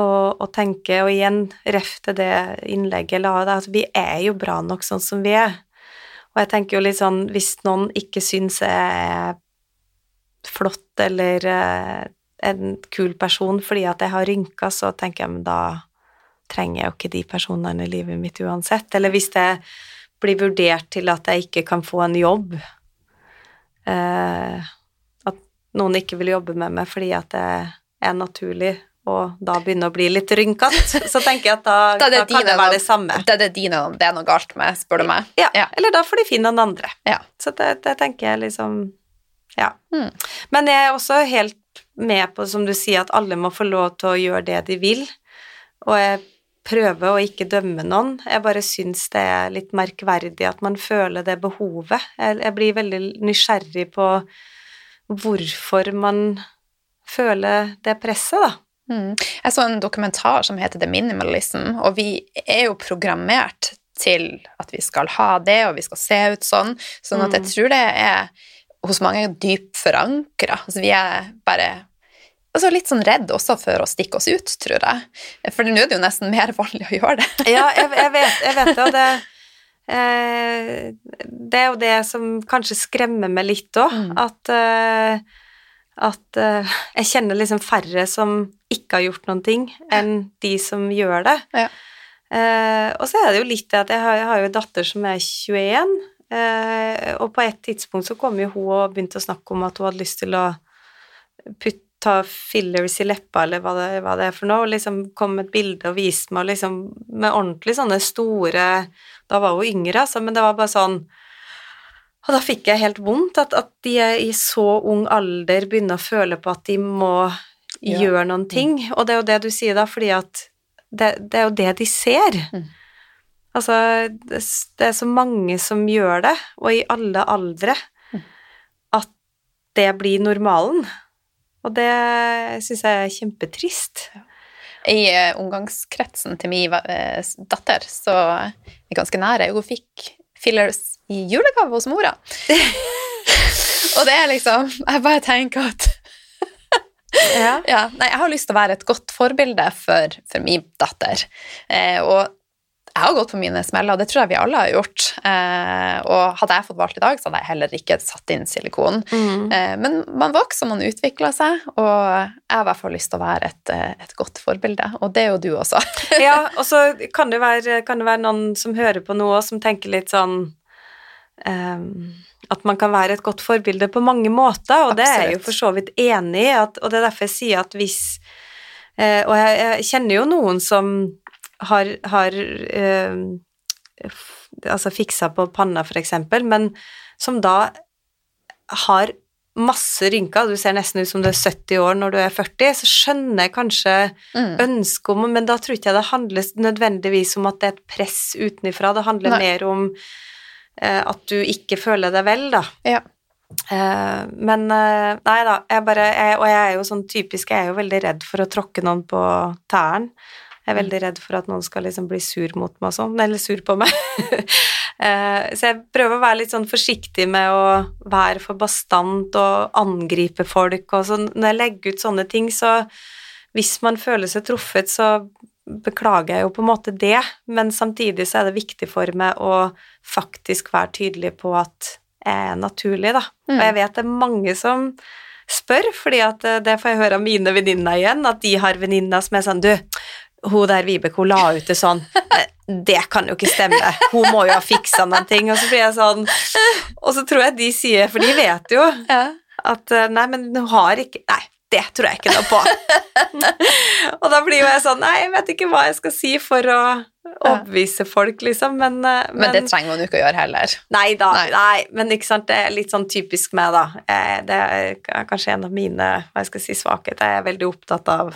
og, og tenke, og igjen ref til det innlegget la det, at vi er jo bra nok sånn som vi er. Og jeg tenker jo litt sånn, hvis noen ikke syns jeg er flott eller eh, en kul person fordi at jeg har rynker, så tenker jeg, men da trenger jeg jo ikke de personene i livet mitt uansett. Eller hvis jeg blir vurdert til at jeg ikke kan få en jobb. Eh, at noen ikke vil jobbe med meg fordi at det er naturlig, og da begynner å bli litt rynkete, så tenker jeg at da, Da da kan det være det samme. Det er det dine det er noe galt med, spør du meg. Ja, Ja. eller da får de finne noen andre. Ja. Så det, det tenker jeg liksom Ja. Mm. Men jeg er også helt med på, som du sier, at alle må få lov til å gjøre det de vil. Og jeg prøver å ikke dømme noen. Jeg bare syns det er litt merkverdig at man føler det behovet. Jeg, jeg blir veldig nysgjerrig på hvorfor man føler det presset, da. Mm. Jeg så en dokumentar som heter The Minimalism, og vi er jo programmert til at vi skal ha det, og vi skal se ut sånn, sånn at jeg tror det er hos mange dypt forankra. Altså, vi er bare altså, litt sånn redd også for å stikke oss ut, tror jeg. For nå er det jo nesten mer vanlig å gjøre det. Ja, jeg, jeg, vet, jeg vet det, og det eh, Det er jo det som kanskje skremmer meg litt òg, Mm. at eh, at eh, jeg kjenner liksom færre som ikke har gjort noen ting, enn de som gjør det. Ja. Eh, og så er det jo litt det at jeg har, jeg har jo en datter som er 21, eh, og på et tidspunkt så kom jo hun og begynte å snakke om at hun hadde lyst til å putte ta fillers i leppa, eller hva det, hva det er for noe, og liksom kom med et bilde og viste meg liksom med ordentlig sånne store Da var hun yngre, altså, men det var bare sånn Og da fikk jeg helt vondt at, at de i så ung alder begynner å føle på at de må Ja. gjøre noen ting, og det er jo det du sier da, fordi at det, det er jo det de ser. Mm. Altså, det, det er så mange som gjør det, og i alle aldre, Mm. at det blir normalen. Og det syns jeg er kjempetrist. I eh, omgangskretsen til min eh, datter, så er jeg ganske nære. Hun fikk fillers i julegave hos mora. og det er liksom Jeg bare tenker at Ja. ja, nei, jeg har lyst til å være et godt forbilde for, for min datter. Eh, og jeg har gått på mine smeller, og det tror jeg vi alle har gjort. Eh, og hadde jeg fått valgt i dag, så hadde jeg heller ikke satt inn silikon. Mm. Eh, men man vokser, man utvikler seg, og jeg har i hvert fall lyst til å være et, eh, et godt forbilde. Og det er jo du også. ja, og så kan det være, kan det være noen som hører på noe, og som tenker litt sånn Um, At man kan være et godt forbilde på mange måter, og det er jeg jo for så vidt enig i, og det er derfor jeg sier at hvis eh, Og jeg, jeg kjenner jo noen som har, har eh, altså fiksa på panna, for eksempel, men som da har masse rynker, du ser nesten ut som du er 70 år når du er 40, så skjønner jeg kanskje Mm. ønske om Men da tror ikke jeg det handler nødvendigvis om at det er et press utenifra, det handler Nei. mer om eh, at du ikke føler deg vel, da. Ja. Uh, men uh, nei da, jeg bare jeg, Og jeg er jo sånn typisk, jeg er jo veldig redd for å tråkke noen på tærne. Jeg er veldig redd for at noen skal liksom bli sur mot meg og sånn, eller sur på meg. Eh, så jeg prøver å være litt sånn forsiktig med å være for bastant og angripe folk, og sånn. når jeg legger ut sånne ting, så hvis man føler seg truffet, så beklager jeg jo på en måte det, men samtidig så er det viktig for meg å faktisk være tydelig på at jeg er naturlig, da. Mm. Og jeg vet det er mange som spør, fordi at eh, det får jeg høre av mine venninner igjen, at de har venninner som er sånn Du, hun der Vibeke, hun la ut det sånn. Eh, Det kan jo ikke stemme. Hun må jo ha fiksa noen ting. Og så blir jeg sånn Og så tror jeg de sier, for de vet jo Ja. at eh, nei, men hun har ikke Nei, det tror jeg ikke noe på. og da blir jo jeg sånn Nei, jeg vet ikke hva jeg skal si for å overbevise folk, liksom, men, men, Men det trenger man jo ikke å gjøre heller. Nei da, Nei. nei. men ikke sant, det er litt sånn typisk meg, da. Eh, Det er kanskje en av mine hva jeg skal si, svakheter. Jeg er veldig opptatt av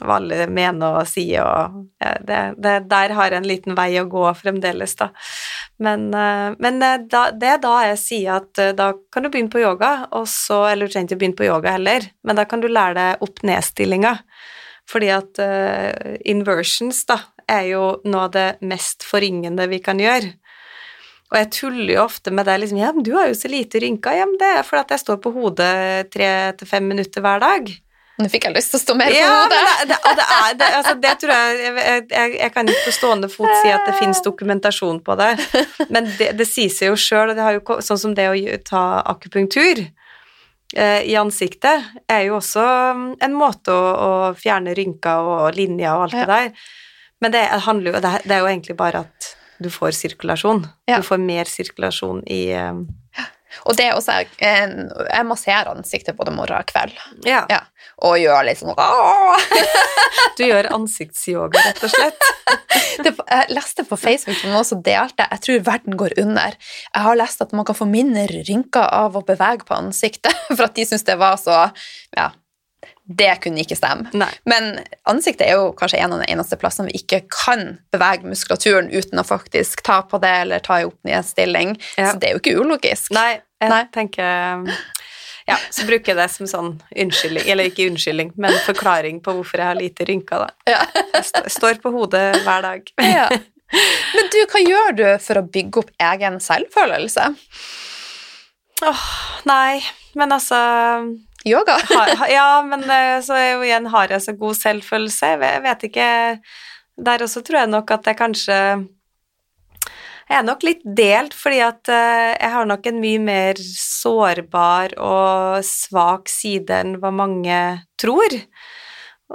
hva alle mener og sier, og ja, det, det, der har jeg en liten vei å gå fremdeles, da. Men, eh, men eh, da, det er da jeg sier at eh, da kan du begynne på yoga, og så Eller du trenger ikke begynne på yoga heller, men da kan du lære deg opp-ned-stillinga. Fordi at uh, inversions, da, er jo noe av det mest forringende vi kan gjøre. Og jeg tuller jo ofte med det, liksom, ja, men du har jo så lite rynker, ja, men det er fordi at jeg står på hodet tre til fem minutter hver dag. Nå fikk jeg lyst til å stå mer på Ja, hodet. det, det, det er det, altså, det tror jeg jeg, jeg jeg kan ikke på stående fot si at det finnes dokumentasjon på det, men det, det sier seg jo sjøl, og det har jo sånn som det å ta akupunktur eh, i ansiktet, er jo også mm, en måte å, å fjerne rynker og linjer og alt Ja. det der. Men det handler jo det, er- jo egentlig bare at du får sirkulasjon. Ja. Du får mer sirkulasjon i eh, Og det er også eh, Jeg masserer ansiktet både morgen og kveld. Ja, Ja. Og gjør litt sånn «Åh!» du gjør ansiktsyoga, rett og slett. det, Jeg leste på Facebook som noen som delte Jeg tror verden går under. Jeg har lest at man kan få mindre rynker av å bevege på ansiktet, for at de syns det var så Ja. Det kunne ikke stemme. Nei. Men ansiktet er jo kanskje en av de eneste plassene vi ikke kan bevege muskulaturen uten å faktisk ta på det eller ta i opp-ned-stilling. Ja. Så det er jo ikke ulogisk. Nei, jeg Nei. tenker Ja, så bruker jeg det som sånn unnskyldning, eller ikke unnskyldning, men forklaring på hvorfor jeg har lite rynker, da. Ja. Står på hodet hver dag. Ja. Men du, hva gjør du for å bygge opp egen selvfølelse? Åh, nei, men altså Yoga? har, Ja, men eh, så igjen har jeg så god selvfølelse. Jeg vet ikke Der også tror jeg nok at jeg kanskje Jeg er nok litt delt, fordi at eh, jeg har nok en mye mer sårbar og svak side enn hva mange tror.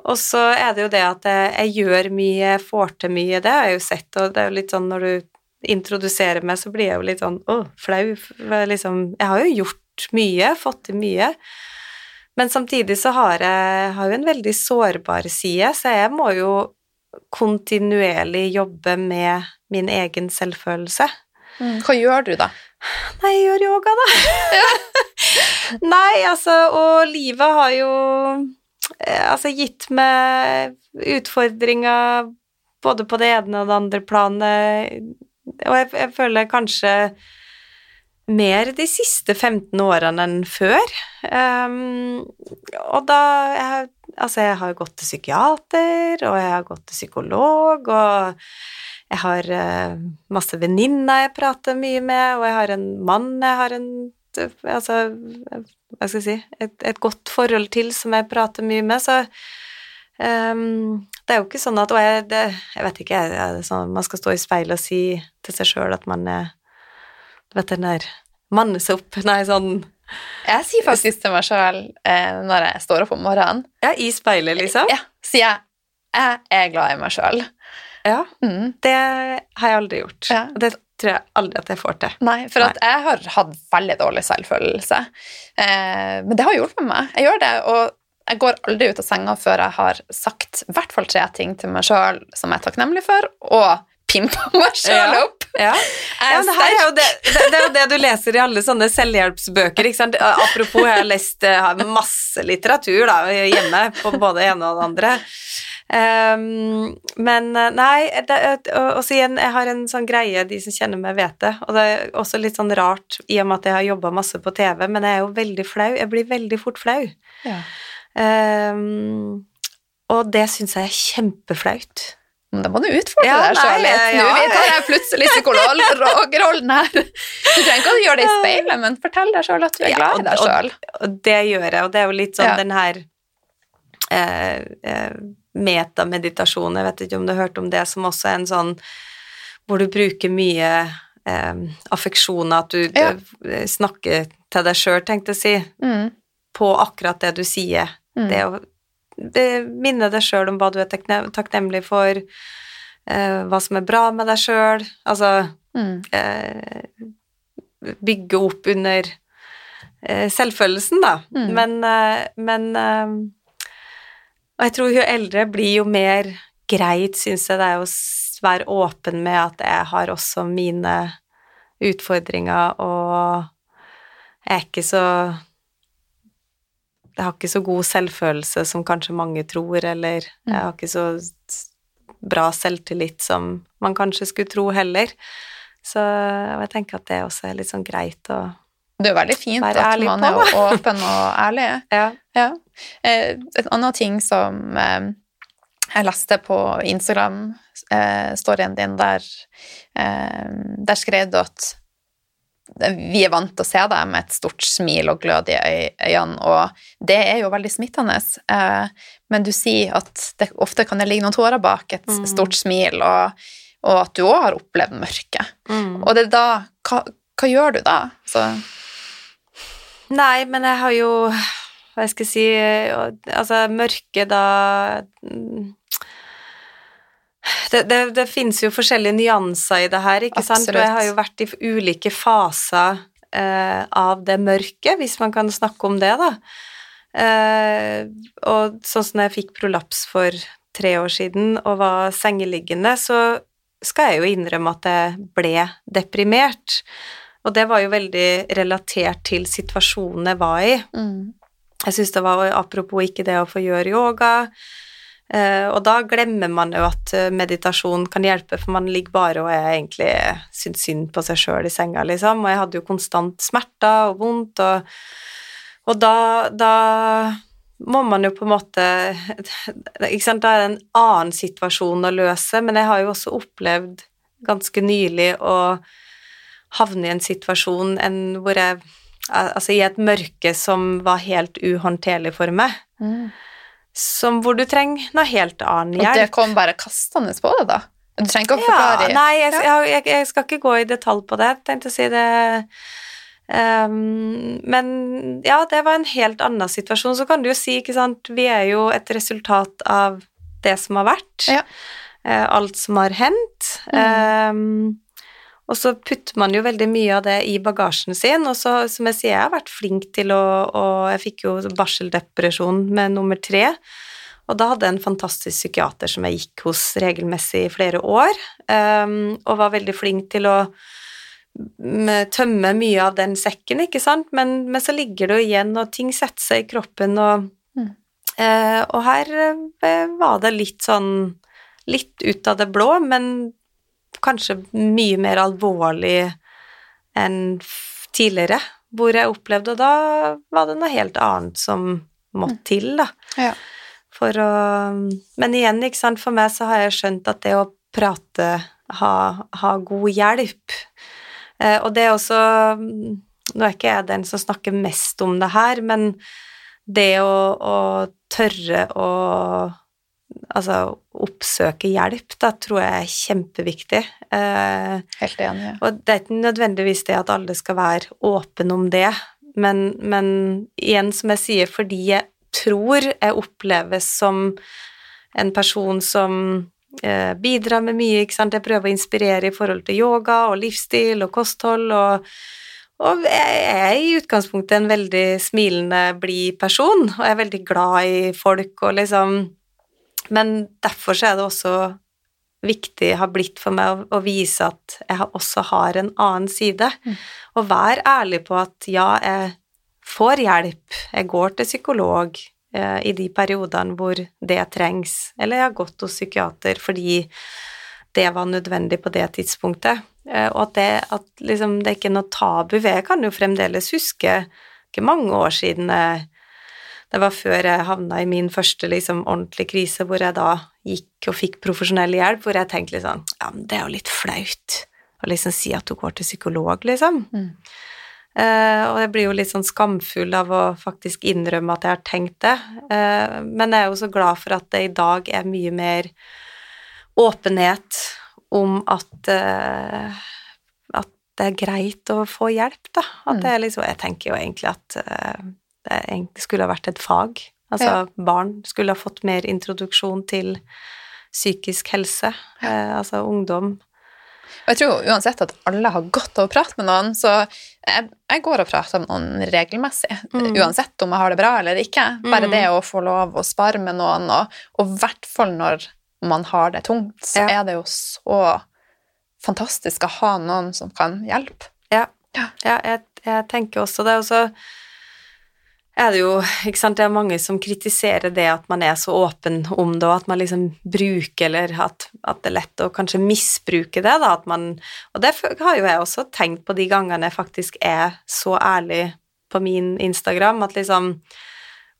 Og så er det jo det at jeg, gjør mye, jeg får til mye, det har jeg jo sett, og det er jo litt sånn når du introduserer meg, så blir jeg jo litt sånn å, flau. Liksom, jeg har jo gjort mye, fått til mye. Men samtidig så har jeg har jo en veldig sårbar side, så jeg må jo kontinuerlig jobbe med min egen selvfølelse. Mm, Hva gjør du, da? Nei, jeg gjør yoga, da. Nei, altså, og livet har jo eh, altså gitt meg utfordringer både på det ene og det andre planet, og jeg, jeg føler kanskje mer de siste 15 årene enn før. Um, og da jeg, Altså, jeg har gått til psykiater, og jeg har gått til psykolog, og jeg har uh, masse venninner jeg prater mye med, og jeg har en mann jeg har en Altså, hva skal jeg si et, et godt forhold til som jeg prater mye med, så um, det er jo ikke sånn at Og jeg, det, jeg vet ikke, det sånn man skal stå i speilet og si til seg sjøl at man er Du vet den der manne seg opp Nei, sånn Jeg sier faktisk til meg sjøl eh, når jeg står opp om morgenen, Ja, i speilet, liksom? ja, sier jeg jeg er glad i meg sjøl. Ja. Mm. Det har jeg aldri gjort. Ja. Det tror jeg aldri at jeg får til. Nei, for at jeg har hatt veldig dårlig selvfølelse. Eh, men det har hjulpet meg. Jeg gjør det, og jeg går aldri ut av senga før jeg har sagt i hvert fall tre ting til meg sjøl som jeg er takknemlig for, og pimpa meg sjøl Ja. opp. Ja. Ja, det, er jo det, det, det er jo det du leser i alle sånne selvhjelpsbøker. Ikke sant? Apropos, jeg har lest jeg har masse litteratur da, hjemme på både det ene og det andre. Um, men eh, nei, det, og, og så igjen, jeg har en sånn greie, de som kjenner meg vet det, og det er også litt sånn rart i og med at jeg har jobba masse på TV, men jeg er jo veldig flau. Jeg blir veldig fort flau. Ja. Um, og det syns jeg er kjempeflaut. Da må du utfordre Ja, deg sjøl litt. Nå ja. vi tar jeg plutselig psykologrollen her. Du trenger ikke å gjøre det i speilet, men fortell deg sjøl at du er Ja, glad i deg sjøl. Og det gjør jeg, og det er jo litt sånn Ja. den her eh, metameditasjonen, jeg vet ikke om du har hørt om det, som også er en sånn hvor du bruker mye eh, affeksjoner, at du Ja. eh, snakker til deg sjøl, tenkte jeg å si, Mm. på akkurat det du sier. Mm. Det å minne deg sjøl om hva du er takknemlig for, eh, hva som er bra med deg sjøl, altså Mm. eh, bygge opp under eh, selvfølelsen, da. Mm. Men, men Og jeg tror jo eldre blir jo mer greit, syns jeg, det er å være åpen med at jeg har også mine utfordringer, og jeg er ikke så Jeg har ikke så god selvfølelse som kanskje mange tror, eller Mm. jeg har ikke så bra selvtillit som man kanskje skulle tro heller. Så jeg tenker at det også er litt sånn greit å Det er veldig fint Være at man på er åpen og ærlig. Ja. Ja. Eh, En annen ting som eh, jeg leste på Instagram-storyen din, der, eh, der skrev du at vi er vant til å se deg med et stort smil og glød i øynene, og det er jo veldig smittende. Eh, Men du sier at det ofte kan det ligge noen tårer bak et Mm. stort smil, og, og at du òg har opplevd mørket. Mm. Og det er da Hva, hva gjør du da? Så, Nei, men jeg har jo Hva skal jeg si Altså, mørket da mm, det, det, det finnes jo forskjellige nyanser i det her, ikke sant? Og jeg har jo vært i ulike faser eh, av det mørket, hvis man kan snakke om det, da. Eh, og sånn som jeg fikk prolaps for tre år siden og var sengeliggende, så skal jeg jo innrømme at jeg ble deprimert. Og det var jo veldig relatert til situasjonen jeg var i. Mm. Jeg syns det var apropos ikke det å få gjøre yoga. Eh, og da glemmer man jo at eh, meditasjon kan hjelpe, for man ligger bare og er egentlig syns synd på seg sjøl i senga, liksom. Og jeg hadde jo konstant smerter og vondt, og, og da, da må man jo på en måte Ikke sant, da er det en annen situasjon å løse, men jeg har jo også opplevd ganske nylig å havne i en situasjon enn hvor jeg Altså i et mørke som var helt uhåndterlig for meg. Mm. Som hvor du trenger noe helt annen Og det kom bare kastende på deg, da? Du trenger ikke å Ja, forklare nei, jeg, jeg, jeg, jeg skal ikke gå i detalj på det, tenkte å si det. Um, men ja, det var en helt annen situasjon. Så kan du jo si, ikke sant, vi er jo et resultat av det som har vært. Ja. Eh, alt som har hendt. Ehm, og så putter man jo veldig mye av det i bagasjen sin, og så, som jeg sier, jeg har vært flink til å Og jeg fikk jo barseldepresjon med nummer tre, og da hadde jeg en fantastisk psykiater som jeg gikk hos regelmessig i flere år, um, og var veldig flink til å tømme mye av den sekken, ikke sant, men, men så ligger det jo igjen, og ting setter seg i kroppen, og, Mm. uh, og her uh, var det litt sånn Litt ut av det blå, men kanskje mye mer alvorlig enn tidligere, hvor jeg opplevde, og da var det noe helt annet som måtte til, da. Ja. For å Men igjen, ikke sant, for meg så har jeg skjønt at det å prate, ha, ha god hjelp eh, Og det er også Nå er ikke jeg den som snakker mest om det her, men det å, å tørre å altså oppsøke hjelp, da tror jeg er kjempeviktig. Eh, Helt enig. Ja. og det er ikke nødvendigvis det at alle skal være åpne om det, men, men igjen, som jeg sier, fordi jeg tror jeg oppleves som en person som eh, bidrar med mye, ikke sant. Jeg prøver å inspirere i forhold til yoga og livsstil og kosthold og og jeg er i utgangspunktet en veldig smilende, blid person, og jeg er veldig glad i folk og liksom Men derfor så er det også viktig, har blitt for meg, å, å vise at jeg også har en annen side. Og vær ærlig på at ja, jeg får hjelp, jeg går til psykolog eh, i de periodene hvor det trengs, eller jeg har gått hos psykiater fordi det var nødvendig på det tidspunktet. Eh, og at det, at liksom, det er ikke noe tabu Jeg kan jo fremdeles huske ikke mange år siden jeg det var før jeg havna i min første liksom, ordentlige krise, hvor jeg da gikk og fikk profesjonell hjelp, hvor jeg tenkte litt sånn Ja, men det er jo litt flaut å liksom si at du går til psykolog, liksom. Mm. Uh, og jeg blir jo litt sånn skamfull av å faktisk innrømme at jeg har tenkt det. Uh, men jeg er jo så glad for at det i dag er mye mer åpenhet om at uh, at det er greit å få hjelp, da. At Mm. det er liksom Jeg tenker jo egentlig at det egentlig skulle ha vært et fag. Altså barn skulle ha fått mer introduksjon til psykisk helse, eh, altså ungdom. Og jeg tror uansett at alle har godt av å prate med noen, så jeg, jeg går og prater med noen regelmessig, Mm. uansett om jeg har det bra eller ikke. Bare Mm. det å få lov å spare med noen, og og i hvert fall når man har det tungt, så Ja. er det jo så fantastisk å ha noen som kan hjelpe. Ja, Ja. ja jeg, jeg tenker også det. Og så er det jo ikke sant, Det er mange som kritiserer det at man er så åpen om det, og at man liksom bruker Eller at, at det er lett å kanskje misbruke det. da, at man, Og det har jo jeg også tenkt på de gangene jeg faktisk er så ærlig på min Instagram, at liksom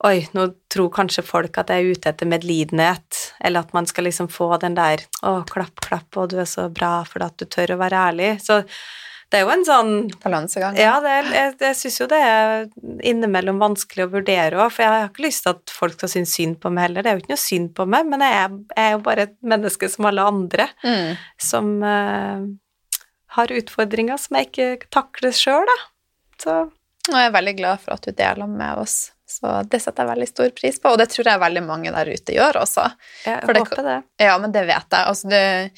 Oi, nå tror kanskje folk at jeg er ute etter medlidenhet, eller at man skal liksom få den der Å, klapp, klapp, og du er så bra fordi at du tør å være ærlig. Så det er jo en sånn Balansegang. ja, det jeg, jeg syns jo det er innimellom vanskelig å vurdere òg, for jeg har ikke lyst til at folk skal synes synd på meg heller. Det er jo ikke noe synd på meg, men jeg er, jeg er jo bare et menneske som alle andre, Mm. som uh, har utfordringer som jeg ikke takler sjøl, da. Så Og jeg er veldig glad for at du deler med oss. Så det setter jeg veldig stor pris på, og det tror jeg veldig mange der ute gjør også. Jeg det- håper det. Ja, men det vet jeg. Altså, det,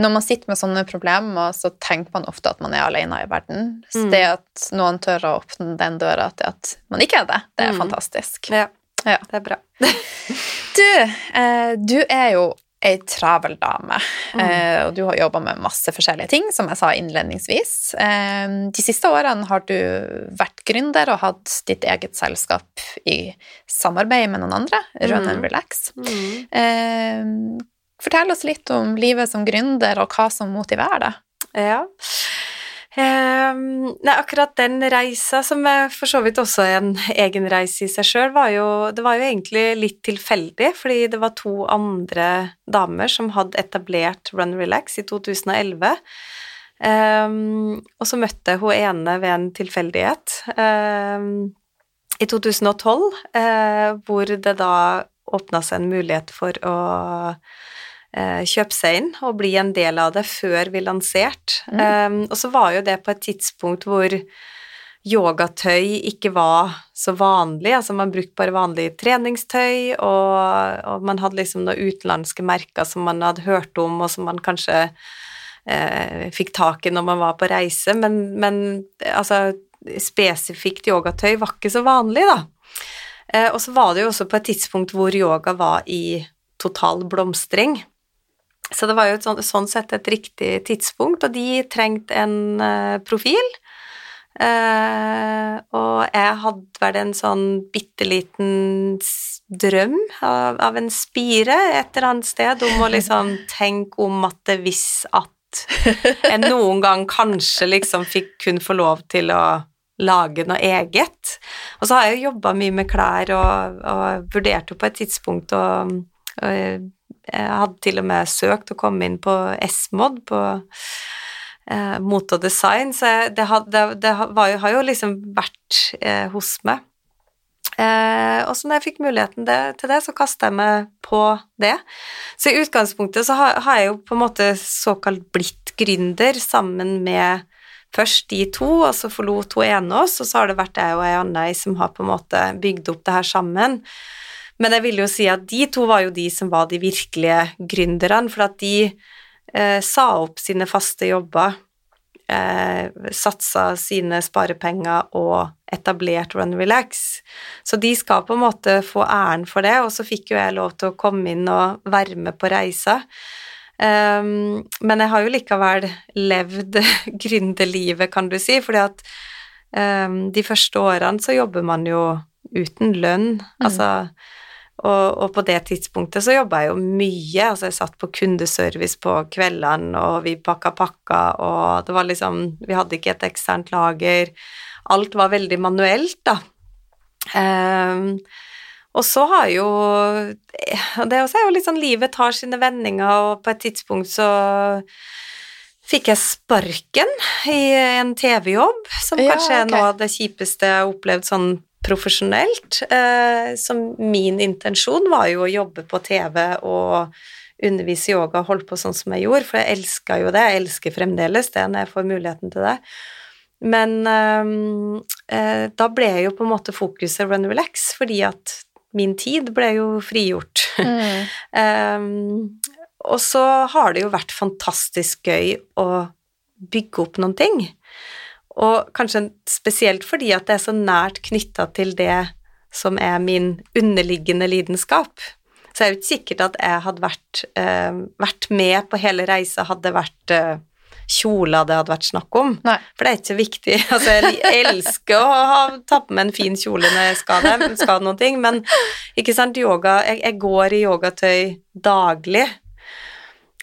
når man sitter med sånne problemer, så tenker man ofte at man er alene i verden. Så Mm. det at noen tør å åpne den døra til at man ikke er det, det er Mm. fantastisk. Ja, Ja. det er bra. Du, eh, du er jo ei travel dame, Mm. eh, og du har jobba med masse forskjellige ting, som jeg sa innledningsvis. Eh, de siste årene har du vært gründer og hatt ditt eget selskap i samarbeid med noen andre, Rønen Mm. Relax. Mm. Eh, fortell oss litt om livet som gründer, og hva som motiverer deg. Ja. Um, nei, akkurat den reisa, som for så vidt også er en egen reise i seg sjøl, var Det var jo egentlig litt tilfeldig, fordi det var to andre damer som hadde etablert Run Relax i 2011. Um, og så møtte hun ene ved en tilfeldighet um, i 2012, uh, hvor det da åpna seg en mulighet for å eh, kjøpe seg inn og bli en del av det før vi lanserte. Um, og så var jo det på et tidspunkt hvor yogatøy ikke var så vanlig, altså man brukte bare vanlig treningstøy, og, og man hadde liksom noen utenlandske merker som man hadde hørt om, og som man kanskje eh, fikk tak i når man var på reise, men, men altså spesifikt yogatøy var ikke så vanlig, da. Eh, og så var det jo også på et tidspunkt hvor yoga var i total blomstring. Så det var jo et sånn, sånn sett et riktig tidspunkt, og de trengte en uh, profil. Uh, og jeg hadde vel en sånn bitte liten drøm av, av en spire et eller annet sted om å liksom tenke om at det hvis at jeg noen gang kanskje liksom fikk kun få lov til å lage noe eget. Og så har jeg jo jobba mye med klær og, og vurderte jo på et tidspunkt å jeg hadde til og med søkt å komme inn på S-mod, på eh, mote og design, så det, had, det, det jo, har jo liksom vært eh, hos meg. Eh, og så når jeg fikk muligheten det, til det, så kasta jeg meg på det. Så i utgangspunktet så har, har jeg jo på en måte såkalt blitt gründer sammen med først de to, og så forlot hun ene oss, og så har det vært jeg og ei anna som har på en måte bygd opp det her sammen. Men jeg vil jo si at de to var jo de som var de virkelige gründerne, for at de eh, sa opp sine faste jobber, eh, satsa sine sparepenger og etablert Run Relax. Så de skal på en måte få æren for det, og så fikk jo jeg lov til å komme inn og være med på reisa. Um, men jeg har jo likevel levd gründerlivet, kan du si, fordi at um, de første årene så jobber man jo uten lønn, altså og, og på det tidspunktet så jobba jeg jo mye, altså jeg satt på kundeservice på kveldene, og vi pakka pakker, og det var liksom Vi hadde ikke et eksternt lager. Alt var veldig manuelt, da. Um, og så har jo Det også er jo litt sånn livet tar sine vendinger, og på et tidspunkt så fikk jeg sparken i en TV-jobb, som Ja, kanskje er noe av det kjipeste jeg har opplevd sånn profesjonelt. Eh, som min intensjon var jo å jobbe på TV og undervise i yoga og holde på sånn som jeg gjorde, for jeg elska jo det. Jeg elsker fremdeles det når jeg får muligheten til det. Men eh, eh, da ble jo på en måte fokuset run relax, fordi at min tid ble jo frigjort. Mm. eh, og så har det jo vært fantastisk gøy å bygge opp noen ting. Og kanskje spesielt fordi at det er så nært knytta til det som er min underliggende lidenskap. Så er jo ikke sikkert at jeg hadde vært, eh, vært med på hele reisa, hadde vært eh, kjoler det hadde vært snakk om. Nei. For det er ikke så viktig. Altså, jeg elsker å ha, ta på meg en fin kjole når jeg skal, det, skal noen ting, men ikke sant, yoga Jeg, jeg går i yogatøy daglig.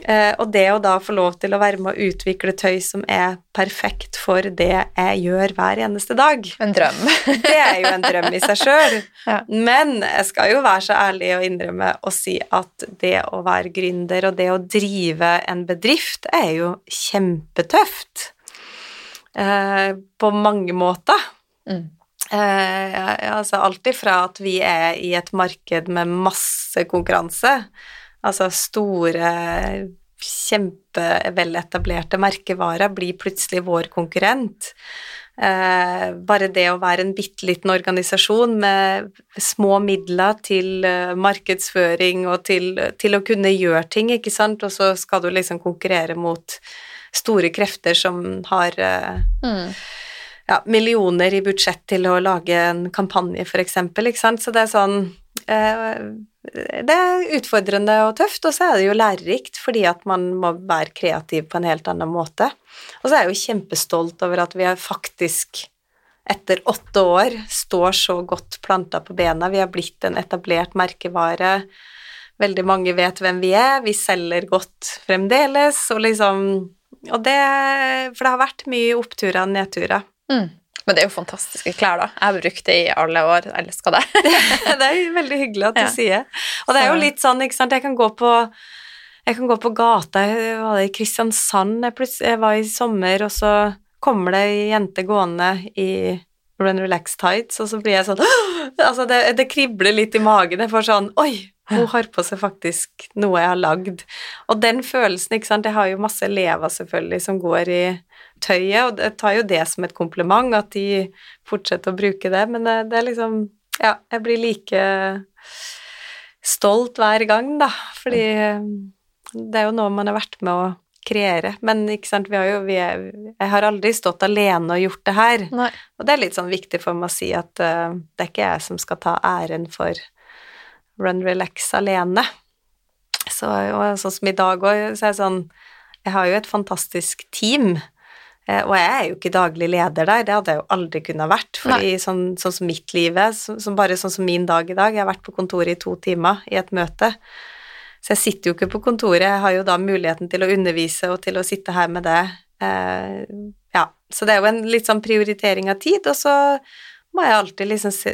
Eh, og det å da få lov til å være med å utvikle tøy som er perfekt for det jeg gjør hver eneste dag, En drøm. det er jo en drøm i seg sjøl. Ja. Men jeg skal jo være så ærlig og innrømme og si at det å være gründer og det å drive en bedrift er jo kjempetøft. Eh, på mange måter. Mm. Eh, altså alt ifra at vi er i et marked med masse konkurranse, altså store, kjempeveletablerte merkevarer blir plutselig vår konkurrent. Eh, bare det å være en bitte liten organisasjon med små midler til eh, markedsføring og til, til, å kunne gjøre ting, ikke sant, og så skal du liksom konkurrere mot store krefter som har eh, mm. ja, millioner i budsjett til å lage en kampanje, for eksempel, ikke sant, så det er sånn eh, det er utfordrende og tøft, og så er det jo lærerikt fordi at man må være kreativ på en helt annen måte. Og så er jeg jo kjempestolt over at vi faktisk etter åtte år står så godt planta på bena. Vi har blitt en etablert merkevare. Veldig mange vet hvem vi er. Vi selger godt fremdeles, og liksom Og det For det har vært mye oppturer og nedturer. Mm. Men det er jo fantastiske klær, da. Jeg har brukt det i alle år. Jeg elsker det. det er veldig hyggelig at du ja. sier. Og det er jo litt sånn, ikke sant, jeg kan gå på jeg kan gå på gata var det i Kristiansand jeg, jeg var i sommer, og så kommer det ei jente gående i Run Relax Tights, og så blir jeg sånn Altså, det, det kribler litt i magen. Jeg får sånn Oi! Hun har på seg faktisk noe jeg har lagd. Og den følelsen, ikke sant Jeg har jo masse elever, selvfølgelig, som går i tøyet, og jeg tar jo det som et kompliment at de fortsetter å bruke det, men det, det er liksom Ja, jeg blir like stolt hver gang, da, fordi det er jo noe man har vært med å kreere. Men ikke sant, vi har jo vi er, Jeg har aldri stått alene og gjort det her. Nei. Og det er litt sånn viktig for meg å si at uh, det er ikke jeg som skal ta æren for Run Relax alene. Så, og sånn som i dag òg, så er det sånn Jeg har jo et fantastisk team. Eh, og jeg er jo ikke daglig leder der, det hadde jeg jo aldri kunnet vært. fordi sånn, sånn, som mitt liv er, så, som bare sånn som min dag i dag Jeg har vært på kontoret i to timer i et møte. Så jeg sitter jo ikke på kontoret, jeg har jo da muligheten til å undervise og til å sitte her med det. Eh, ja, så det er jo en litt sånn prioritering av tid, og så må jeg alltid liksom se,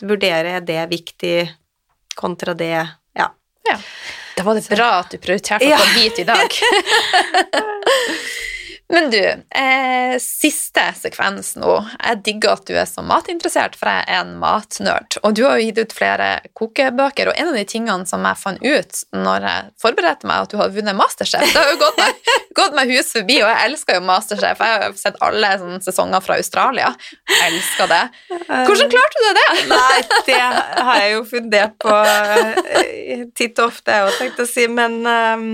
vurdere er det viktig kontra det Ja. ja. Da var det bra at du prioriterte å komme hit i dag. Men du, eh, siste sekvens nå. Jeg digger at du er så matinteressert, for jeg er en matnerd. Og du har jo gitt ut flere kokebøker, og en av de tingene som jeg fant ut når jeg forberedte meg at du hadde vunnet Masterchef, det har jo gått meg, gått meg hus forbi, og jeg elsker jo Masterchef. Jeg har sett alle sesonger fra Australia. Jeg elsker det. Hvordan klarte du det? Nei, det har jeg jo fundert på eh, titt og ofte, jeg òg, tenkte å si, men um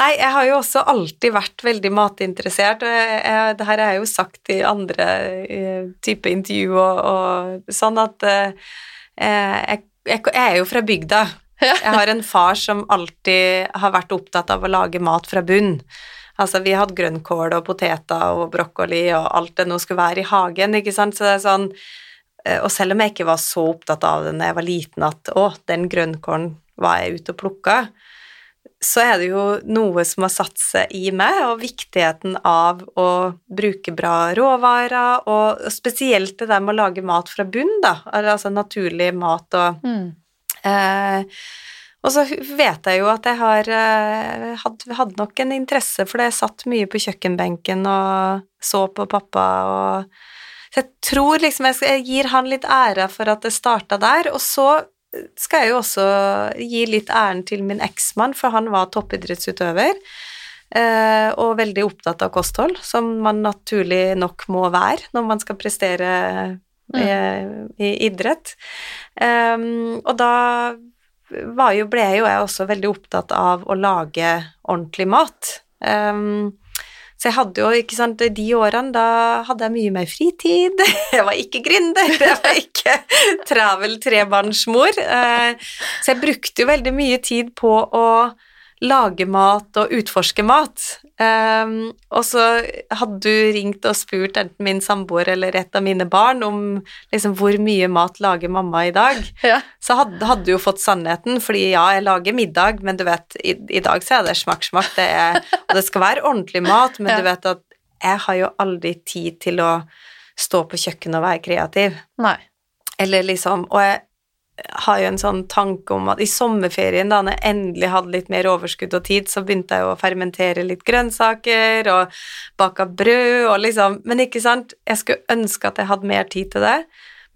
Nei, jeg har jo også alltid vært veldig matinteressert, og jeg, jeg, det her har jeg jo sagt i andre uh, type intervju og, og, sånn at uh, jeg, jeg, er jo fra bygda. Jeg har en far som alltid har vært opptatt av å lage mat fra bunn. Altså, vi hadde grønnkål og poteter og brokkoli og alt det nå skulle være i hagen, ikke sant, så det er sånn eh, Og selv om jeg ikke var så opptatt av det da jeg var liten at å, den grønnkålen var jeg ute og plukka, så er det jo noe som har satt seg i meg, og viktigheten av å bruke bra råvarer, og spesielt det der med å lage mat fra bunn, da, altså naturlig mat og mm. eh, og så vet jeg jo at jeg har eh, hadde, hadde nok en interesse for det. Jeg satt mye på kjøkkenbenken og så på pappa og Så jeg tror liksom jeg, jeg gir han litt ære for at det starta der. Og så skal jeg jo også gi litt æren til min eksmann, for han var toppidrettsutøver. Eh, og veldig opptatt av kosthold, som man naturlig nok må være når man skal prestere i, mm. i idrett. Um, og da jo, ble jo jeg også veldig opptatt av å lage ordentlig mat. Um, så jeg hadde jo, ikke sant, de årene da hadde jeg mye mer fritid. Jeg var ikke gründer, jeg var ikke travel trebarnsmor. Eh, så jeg brukte jo veldig mye tid på å lage mat og utforske mat. Um, og så hadde du ringt og spurt enten min samboer eller et av mine barn om liksom, hvor mye mat lager mamma i dag, ja. så hadde, hadde, du jo fått sannheten, fordi ja, jeg lager middag, men du vet, i, i dag så er det smakk-smakk, det og det skal være ordentlig mat, men ja. du vet at jeg har jo aldri tid til å stå på kjøkkenet og være kreativ. Nei. Eller liksom Og jeg har jo en sånn tanke om at i sommerferien, da når jeg endelig hadde litt mer overskudd og tid, så begynte jeg å fermentere litt grønnsaker og baka brød og liksom Men ikke sant, jeg skulle ønske at jeg hadde mer tid til det,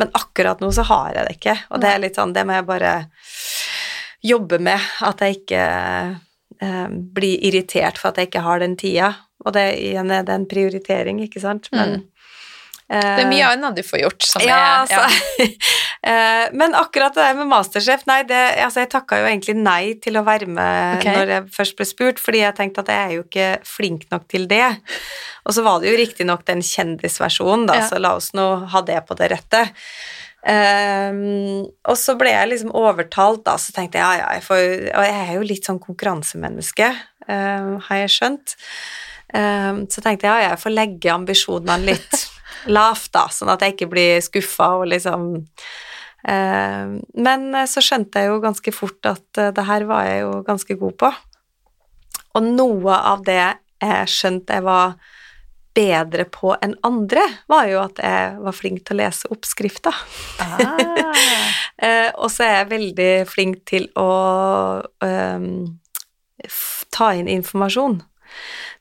men akkurat nå så har jeg det ikke, og det er litt sånn Det må jeg bare jobbe med, at jeg ikke eh, blir irritert for at jeg ikke har den tida, og det igjen er det en prioritering, ikke sant, men mm. Det er mye annet du får gjort som ja, er altså, eh, Men akkurat det der med Masterchef, nei, det, altså, jeg takka jo egentlig nei til å være med okay. når jeg først ble spurt, fordi jeg tenkte at jeg er jo ikke flink nok til det. Og så var det jo riktignok den kjendisversjonen, da, Ja. så la oss nå ha det på det rette. Um, og så ble jeg liksom overtalt, da, så tenkte jeg ja, ja, jeg får Og jeg er jo litt sånn konkurransemenneske, um, har jeg skjønt. Um, så tenkte jeg ja, jeg får legge ambisjonene litt lavt, da, sånn at jeg ikke blir skuffa og liksom ehm, Men eh, så skjønte jeg jo ganske fort at eh, det her var jeg jo ganske god på. Og noe av det jeg skjønte jeg var bedre på enn andre, var jo at jeg var flink til å lese oppskrifter. Ah. Eh, og så er jeg veldig flink til å ehm, ta inn informasjon.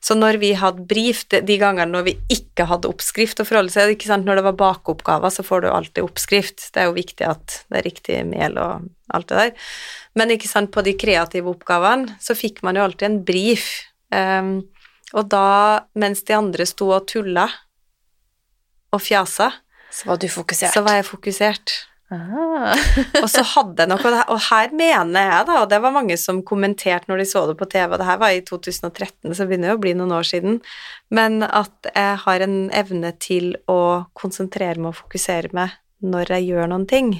Så når vi hadde brief, de, gangene når vi ikke hadde oppskrift å forholde seg ikke sant, Når det var bakeoppgaver, så får du alltid oppskrift. Det er jo viktig at det er riktig mel og alt det der. Men ikke sant, på de kreative oppgavene så fikk man jo alltid en brief. Um, og da, mens de andre sto og tulla og fjasa, Så var du fokusert. så var jeg fokusert. Ah. Og så hadde jeg noe, og her mener jeg da, og det var mange som kommenterte når de så det på TV, og det her var i 2013, så det begynner jo å bli noen år siden, men at jeg har en evne til å konsentrere meg og fokusere meg når jeg gjør noen ting.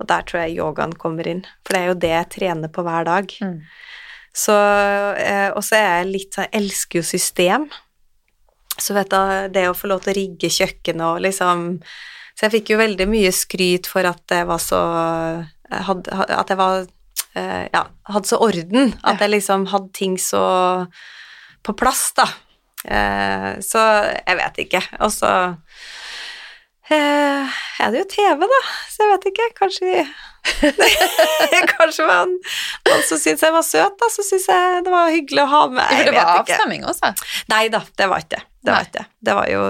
Og der tror jeg yogaen kommer inn, for det er jo det jeg trener på hver dag. Mm. Så, eh, og så er jeg litt sånn, elsker jo system. Så vet du, det å få lov til å rigge kjøkkenet og liksom Så jeg fikk jo veldig mye skryt for at jeg var så jeg hadde, At jeg var eh, Ja, hadde så orden. At jeg liksom hadde ting så på plass, da. Eh, Så jeg vet ikke. Og så eh, er det jo TV, da, så jeg vet ikke. Kanskje Kanskje man, som syntes jeg var søt, da, så syns jeg det var hyggelig å ha med. Jeg det var avstemming også. Nei da, det var ikke det. Var ikke det. Det var jo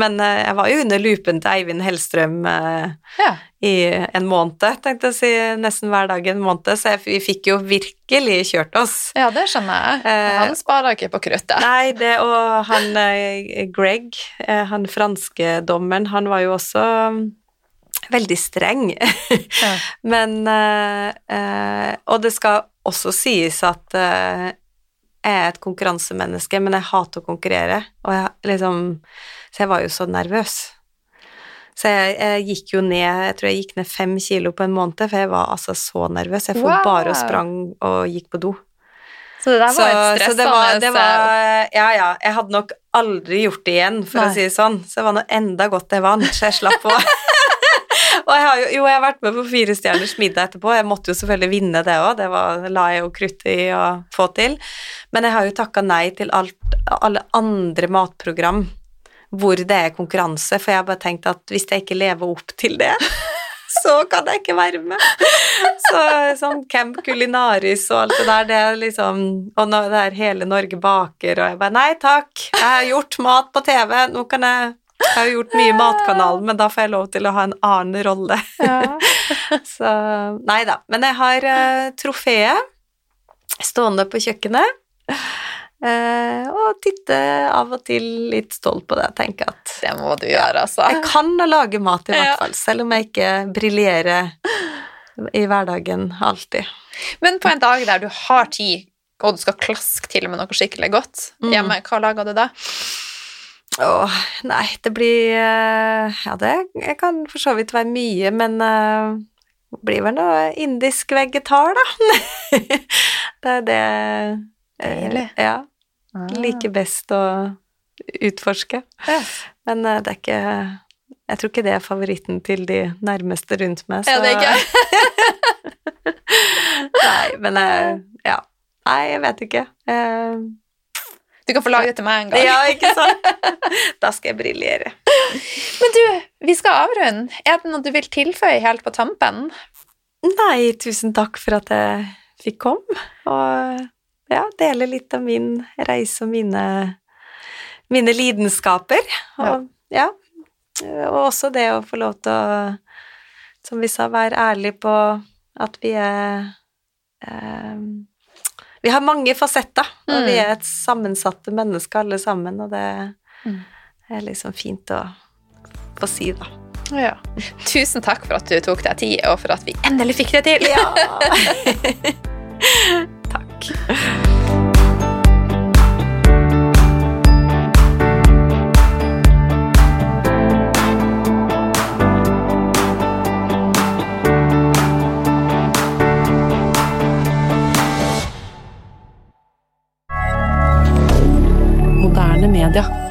Men eh, jeg var jo under lupen til Eivind Hellstrøm eh, Ja. i en måned, tenkte jeg å si, nesten hver dag en måned, så jeg, vi fikk jo virkelig kjørt oss. ja, det skjønner jeg. Eh, Han sparer ikke på kruttet. Nei, det og han eh, Greg, han franske dommeren, han var jo også mm, veldig streng. Ja. Men eh, Og det skal også sies at jeg er et konkurransemenneske, men jeg hater å konkurrere. Og jeg liksom Så jeg var jo så nervøs. Så jeg, jeg gikk jo ned Jeg tror jeg gikk ned fem kilo på en måned, for jeg var altså så nervøs. Jeg for Wow. bare og sprang og gikk på do. Så det der var et stress stressende så det var, det var, Ja, ja. Jeg hadde nok aldri gjort det igjen, for Nei. å si det sånn. Så det var noe enda godt jeg vant, så jeg slapp å Og jeg har jo, jo, jeg har vært med på Fire stjerners middag etterpå. Jeg måtte jo selvfølgelig vinne det òg, det var, la jeg jo kruttet i å få til. Men jeg har jo takka nei til alt, alle andre matprogram hvor det er konkurranse, for jeg har bare tenkt at hvis jeg ikke lever opp til det, så kan jeg ikke være med. Så sånn Camp Culinaris og alt det der, det er liksom Og nå det er hele Norge baker, og jeg bare Nei takk, jeg har gjort mat på TV, nå kan jeg jeg har jo gjort mye Matkanalen, men da får jeg lov til å ha en annen rolle. Ja. Så Nei da. Men jeg har uh, trofeet stående på kjøkkenet. Uh, og titte av og til litt stolt på det. Tenker at Det må du gjøre, altså. jeg kan lage mat, i hvert fall. Selv om jeg ikke briljerer i hverdagen alltid. Men på en dag der du har tid, og du skal klaske til med noe skikkelig godt Mm. hjemme, hva lager du da? Åh, nei, det blir eh, Ja, det kan for så vidt være mye, men uh, det blir vel noe indisk vegetar, da. det er det eh, Deilig. Ja. Liker best å utforske. Ja. Men uh, det er ikke Jeg tror ikke det er favoritten til de nærmeste rundt meg. Er det ikke? nei, men eh, ja. Nei, jeg vet ikke. Eh, Du kan få lage det til meg en gang. ja, ikke sant? Da skal jeg briljere. Men du, vi skal avrunde. Er det noe du vil tilføye helt på tampen? Nei, tusen takk for at jeg fikk komme, og ja, dele litt av min reise og mine, mine lidenskaper. Og, ja. og også det å få lov til å, som vi sa, være ærlig på at vi er eh, Vi har mange fasetter, og Mm. vi er et sammensatte menneske alle sammen, og det Mm. er liksom fint å få si, da. Ja. Tusen takk for at du tok deg tid, og for at vi endelig fikk det til. Ja. Takk. rien.